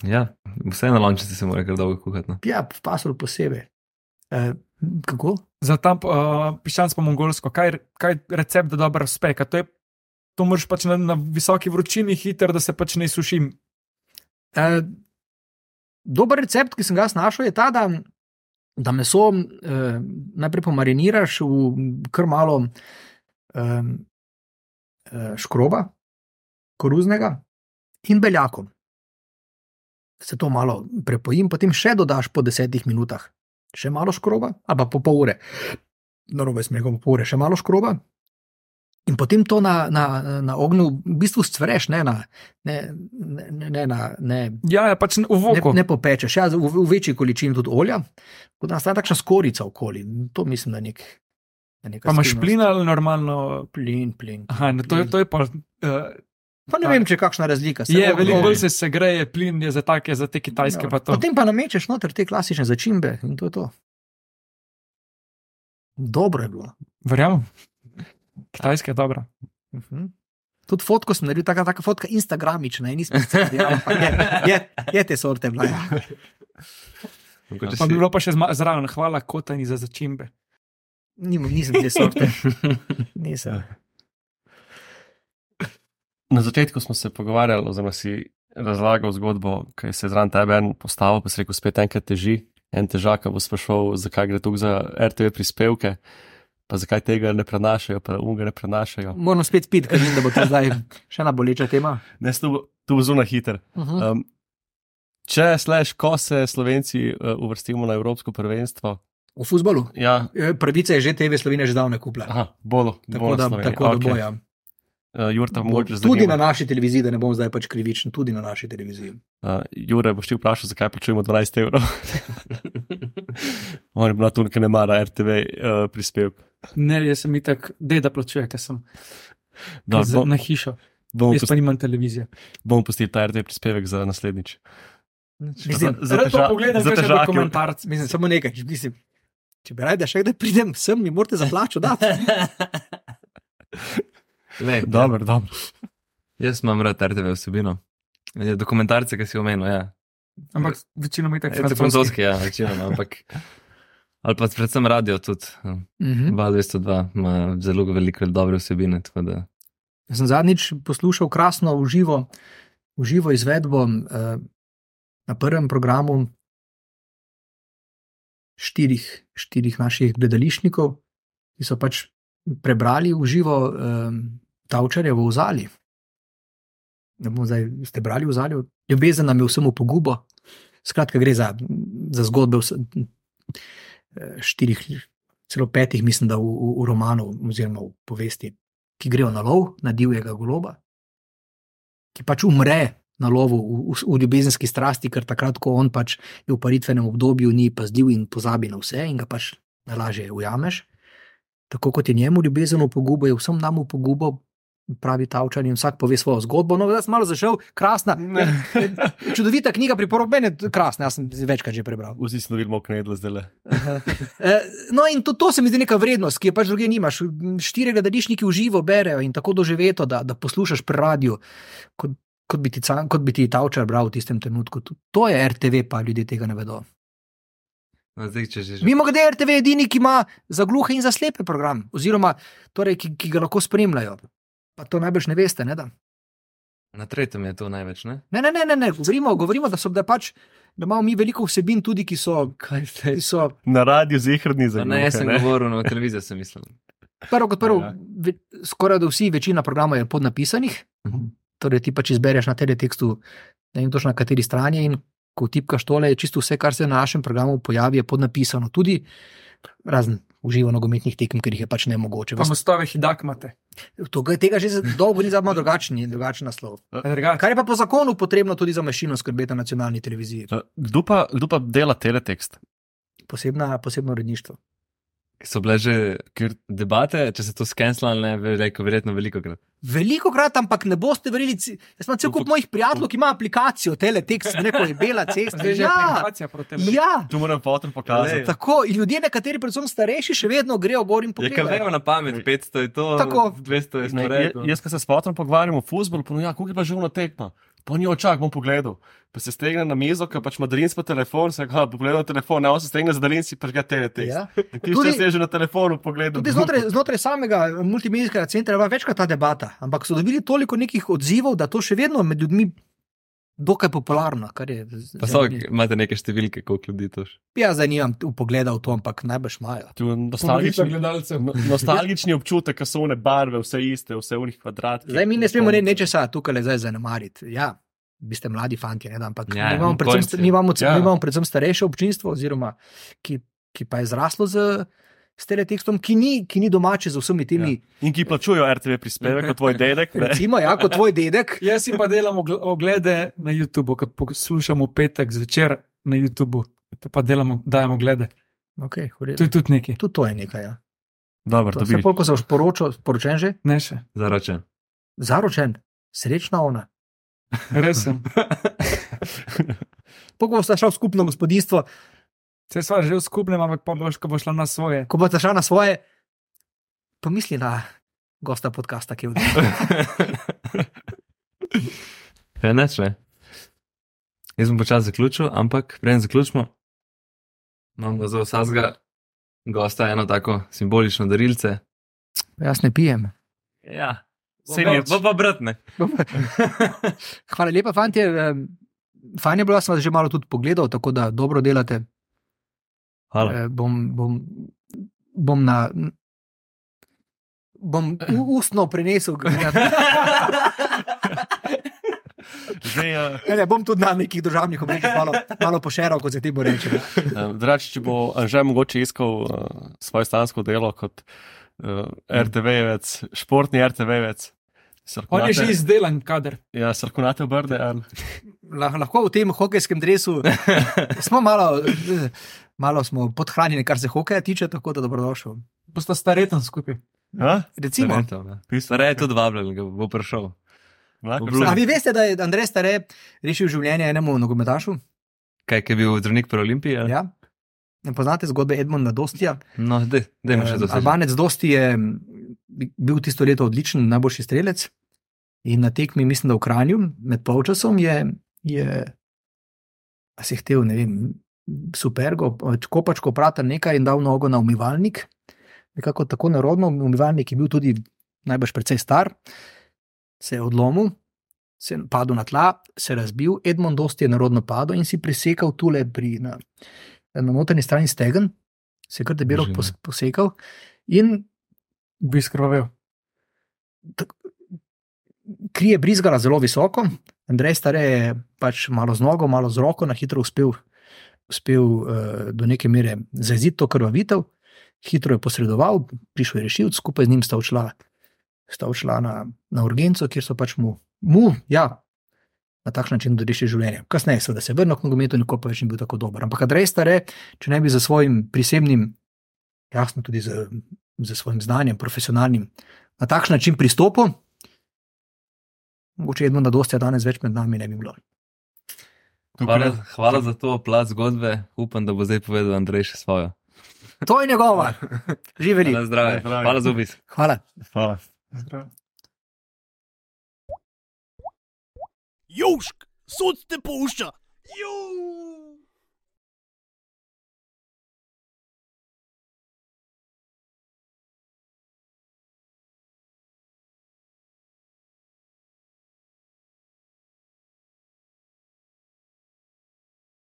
Ja, vse na lončici se mora kar dolgo kuhati. No. Ja, v pasul posebej. E, kako? Za tam uh, piščanc po mongolsko, kaj, kaj recept, da dobro uspe? To, je, to moraš pač na, na visoki vročini hiter, da se pač ne sušim. E, dober recept, ki sem ga našel, je ta, da, da meso e, najprej pomariniraš v kar malo e, e, škroba, koruznega in beljakom. Se to malo prepojim, potem še dodaš po desetih minutah, še malo škroba, ali pa po pol ure. Na robe smehom, po pol ure, še malo škroba. In potem to na, na, na ognju v bistvu stvreš, ne, na, ne, ne, ne, ne, na, ne, Ja, ja pač v ne, voku. ne popečeš, ja, v, v večji količini tudi olja, tako da nastane takšna skorica okoli. To mislim, da je nek. da Pa imaš plin ali normalno. Plin, plin. Aha, ne, to, je, to je pa. Uh, Pa ne vem, če je kakšna razlika. saj je, veliko bolj se segreje, plin je za take, za te kitajske. Ja. pa to. Potem pa namečeš noter te klasične začimbe in to je to. Dobro je bilo. Verjamem. Kitajska je dobra. Uh -huh. Tudi fotko sem naredil, taka, taka fotka instagramična, in nisem videl, ampak je, je, je te sorte bila. Ja. Mogoče Pa bi bilo pa še zraven, hvala kotani za začimbe. Nim, nisem te sorte. Nisem. Na začetku smo se pogovarjali, oziroma si razlagal zgodbo, ki se je zraven tebe en postavil, pa si rekel, spet enkrat teži. En težak bo sprašal, zakaj gre tu za RTV prispevke, pa zakaj tega ne prenašajo, pa unga ne prenašajo. Moram spet piti, ker vem, da bo to zdaj še ena boleča tema. Ne, tu, tu bo zunaj hiter. Uh -huh. Um, če sleš, ko se Slovenci uh, uvrstimo na Evropsko prvenstvo, V futbalu. ja, Pravice je že TV Slovenija že davno kupila. aha, bolo, Tako bolo da, Slovenija. tako da Okej. boja. Uh, Jurta, mogoče Tudi na naši televiziji, da ne bom zdaj pač krivičen, tudi na naši televiziji. Uh, Jure, boš ti vprašal, zakaj plačujemo 12 evrov? On je bila tu, ker ne mara RTV uh, prispevk. Ne, jaz sem itak, da da plačuje, ker sem z, bom, na hišo. bomo, Jaz pust, pa nimam televizije. bomo pustili ta RTV prispevek za naslednjič. Mislim, za Rad to teža- pogledam, za težake- dokumentarce. mislim, samo nekaj, če, mislim, če bi rada še kdaj pridem sem, mi morate za plačo dati. Lej, Dobro, dobro. Jaz imam rad RTV vsebino. Dokumentarce, ki si omenil, ja. Ampak večinoma je tako to francoski, ja, večinoma, ampak. Ali pa predvsem radio tudi. Mhm. Val 202 ima zelo veliko dobre vsebine. tako Da, Jaz sem zadnjič poslušal krasno uživo, uživo izvedbo eh, na prvem programu štirih, štirih naših gledališčnikov, ki so pač prebrali uživo eh, Tavčarja v Ozali. Zdaj, ste brali v Ozali, ljubezen nam je vsemu pogubo. Skratka, gre za, za zgodbe eh, štirih, celo petih, mislim, da v, v, v romanu oziroma v povesti ki grejo na lov, na divjega goloba, ki pač umre na lovu v, v, v ljubezenski strasti, ker takrat, ko on pač je v paritvenem obdobju, ni pazdil in pozabi na vse in ga pač najlažje ujameš. Tako kot je njemu ljubezen v pogubo, je vsem nam v pogubo, pravi Tavčan in vsak pove svojo zgodbo. No, jaz sem malo zašel, krasna. Čudovita knjiga, priporočam, meni je krasna, jaz sem večkrat že prebral. Vsi smo videli, knedle zdaj le. Eh, No, in to, to se mi zdi neka vrednost, ki je pač druge nimaš. Štiri gledališčniki v živo berejo in tako doživeto, da, da poslušaš pri radiju, kot, kot, bi ti, kot bi ti Tavčar bral v tistem trenutku. To- je RTV, pa ljudje tega ne vedo. no, zdaj, že. Mimo grede, RTV je edini, ki ima za gluhe in za slepe program, oziroma torej, ki, ki ga lahko spremljajo. Pa to najbrž ne veste, ne da? Na tretjem je to največ, ne? Ne, ne, ne, ne, ne. Govorimo, govorimo da, so, da, pač, da imamo mi veliko vsebin, tudi ki so. Ki so Na radiju zihrni za Ne, jaz sem govoril na televizijo, sem mislil. prvo kot prvo, Ja. ve, skoraj da vsi, večina programov je podnapisanih. Mhm. Torej, ti pač izbereš na teletekstu, ne vem točno na kateri strani. In ko tipkaš tole, je čisto vse, kar se na našem programu pojavi, je podnapisano. Tudi razen uživo nogometnih tekem, ker jih je pač ne mogoče. Pa mostove hidak imate. Tega, tega že dolgo ni zadnji drugačen, drugačen naslov. Drugače. Kar je pa po zakonu potrebno tudi za mašino skrbeti na nacionalni televiziji. Kdo pa, kdo pa dela teletekst? Posebna, posebno uredništvo. So bile že debate, če se to skenslalo, ne, veliko, verjetno veliko krat. Veliko krat, ampak ne boste verjeli. Jaz imam cel kup mojih prijateljev, ki ima aplikacijo, teletekst, neko je bela cesta. Že Ja, aplikacija proti temu. ja. Tu moram fotor pokazati. Tako, ljudje, nekateri, predvsem starejši, še vedno grejo gor in Je kar pogledajo. vemo na pamet, 500 je to, Tako. 200 je je- jaz, ko se s fotorom pogovarjam o futbolu, pa ja, kako je pa že vna tekma. Pa ni očak, bom pogledal. Pa se stegne na mizo, ker pač ima daljinski telefon, se ga pogledal telefon, ne, on se stegne za daljinski, pa ga teletekst. Ja. Ti se že na telefonu pogledal. Tudi znotraj, znotraj samega multimedijskega centra je bila večkrat ta debata, ampak so dobili toliko nekih odzivov, da to še vedno med ljudmi dokaj Pa so, imate neke številke, koliko ljudi to še. Ja, zdaj nimam pogleda v to, ampak najbrž imajo. Nostalgični, no- nostalgični občutek, ko so one barve, vse iste, vse v njih kvadratkih. Zdaj mi ne smemo ne, nečesa tukaj le zdaj zanemariti. Ja, vi ste mladi fanti, ne, ampak Ja, mi, imamo predvsem, mi, imamo, Ja. mi imamo predvsem starejše občinstvo, oziroma, ki, ki pa je zraslo z, s teletekstom, ki ni, ki ni domače z vsemi temi. In ki plačujejo RTV prispevek, kot tvoj dedek. ne. Recimo, ja, kot tvoj dedek. Jaz si pa delam ogl- oglede na YouTubu, ko poslušamo petek zvečer na YouTubu, to pa delamo, dajemo oglede. Okay, To je tudi nekaj, tudi to je nekaj. Ja. Dobro, To to se bi. polko se sporočil, sporočen že, ne še. Zaročen. zaročen, srečna ona. Res sem. Polko boste šel v skupno gospodinstvo, Vse sva že v skupnem, ampak pa boš, ko boš šla na svoje. ko boste šel na svoje, pomisli na gosta podcasta, ki je v Ja, neč ne. Jaz bom počasi zaključil, ampak preden zaključimo, imamo za vsakega gosta eno tako simbolično darilce. Jaz ne pijem. Ja, Saj bo, nič. bo pa bratne. Hvala lepa, fanti. Fajn je bilo, da sem vas že malo tudi pogledal, tako da dobro delate. Hvala. Eh, Bom, bom, bom na. Bom ustno prenesel. Zdaj, uh, Ne, ne, bom tudi na nekih državnih omrežjih malo, malo pošeral, kot se ti bo reče. Drač, če bo že mogoče iskal uh, svoje stansko delo kot uh, RTV-vec, športni RTV-vec. On je že izdelan kader. Ja, srkunate obrde. Lah- Lahko v tem hokejskem dresu smo malo, eh, malo smo podhranjeni, kar se hokeja tiče, tako da dobrodošel. Bosta stareten skupaj. A? Recimo, Stare je tudi vabljen, ga bo prišel. A se- vi veste, da je Andrej Stare rešil življenje enemu nogometašu? Kaj je bil zdravnik pri Olimpiji? ali? Ja. Ne poznate zgodbe Edmonda Dostija? No, dej, dejmo še to. Eh, Albanec Dosti je bil tisto leto odličen, najboljši strelec. In na tekmi, mislim, da v Kranju, med polčasom je, je a si hotel, ne vem, supergo, kopačko prata nekaj in dal nogo na umivalnik. Nekako tako narodno, umivalnik je bil tudi najbrž precej star, se je odlomil, se je padel na tla, se je razbil, Edmond Dosti je narodno padel in si prisekal tule pri, na, na notranji strani stegen, se je kar debelo pos, posekal in Bi skrvavel. kri je brizgala zelo visoko. Andrej Stare je pač malo z nogo, malo z roko, na hitro uspel, uspel uh, do neke mere zaziti to krvavitev, hitro je posredoval, prišel je rešilc, skupaj z njim sta odšla, sta odšla na, na urgenco, kjer so pač mu, mu ja, na takšen način rešili življenje. Kasneje seveda se vrnil k nogometu, nikoli pa več ni bil tako dober. Ampak Andrej Stare, če ne bi za svojim prisebnim, jasno tudi za, za svojim znanjem, profesionalnim, na takšen način pristopil, mogoče Edmunda Dostja danes več med nami ne bi bilo. Hvala, hvala za to plat zgodbe. Upam, da bo zdaj povedal Andrej še svojo. To je njegova, živeli. Na zdravje. Zdravje. Hvala za obisk. Hvala. Hvala. Južk, sod te pušča. Južk.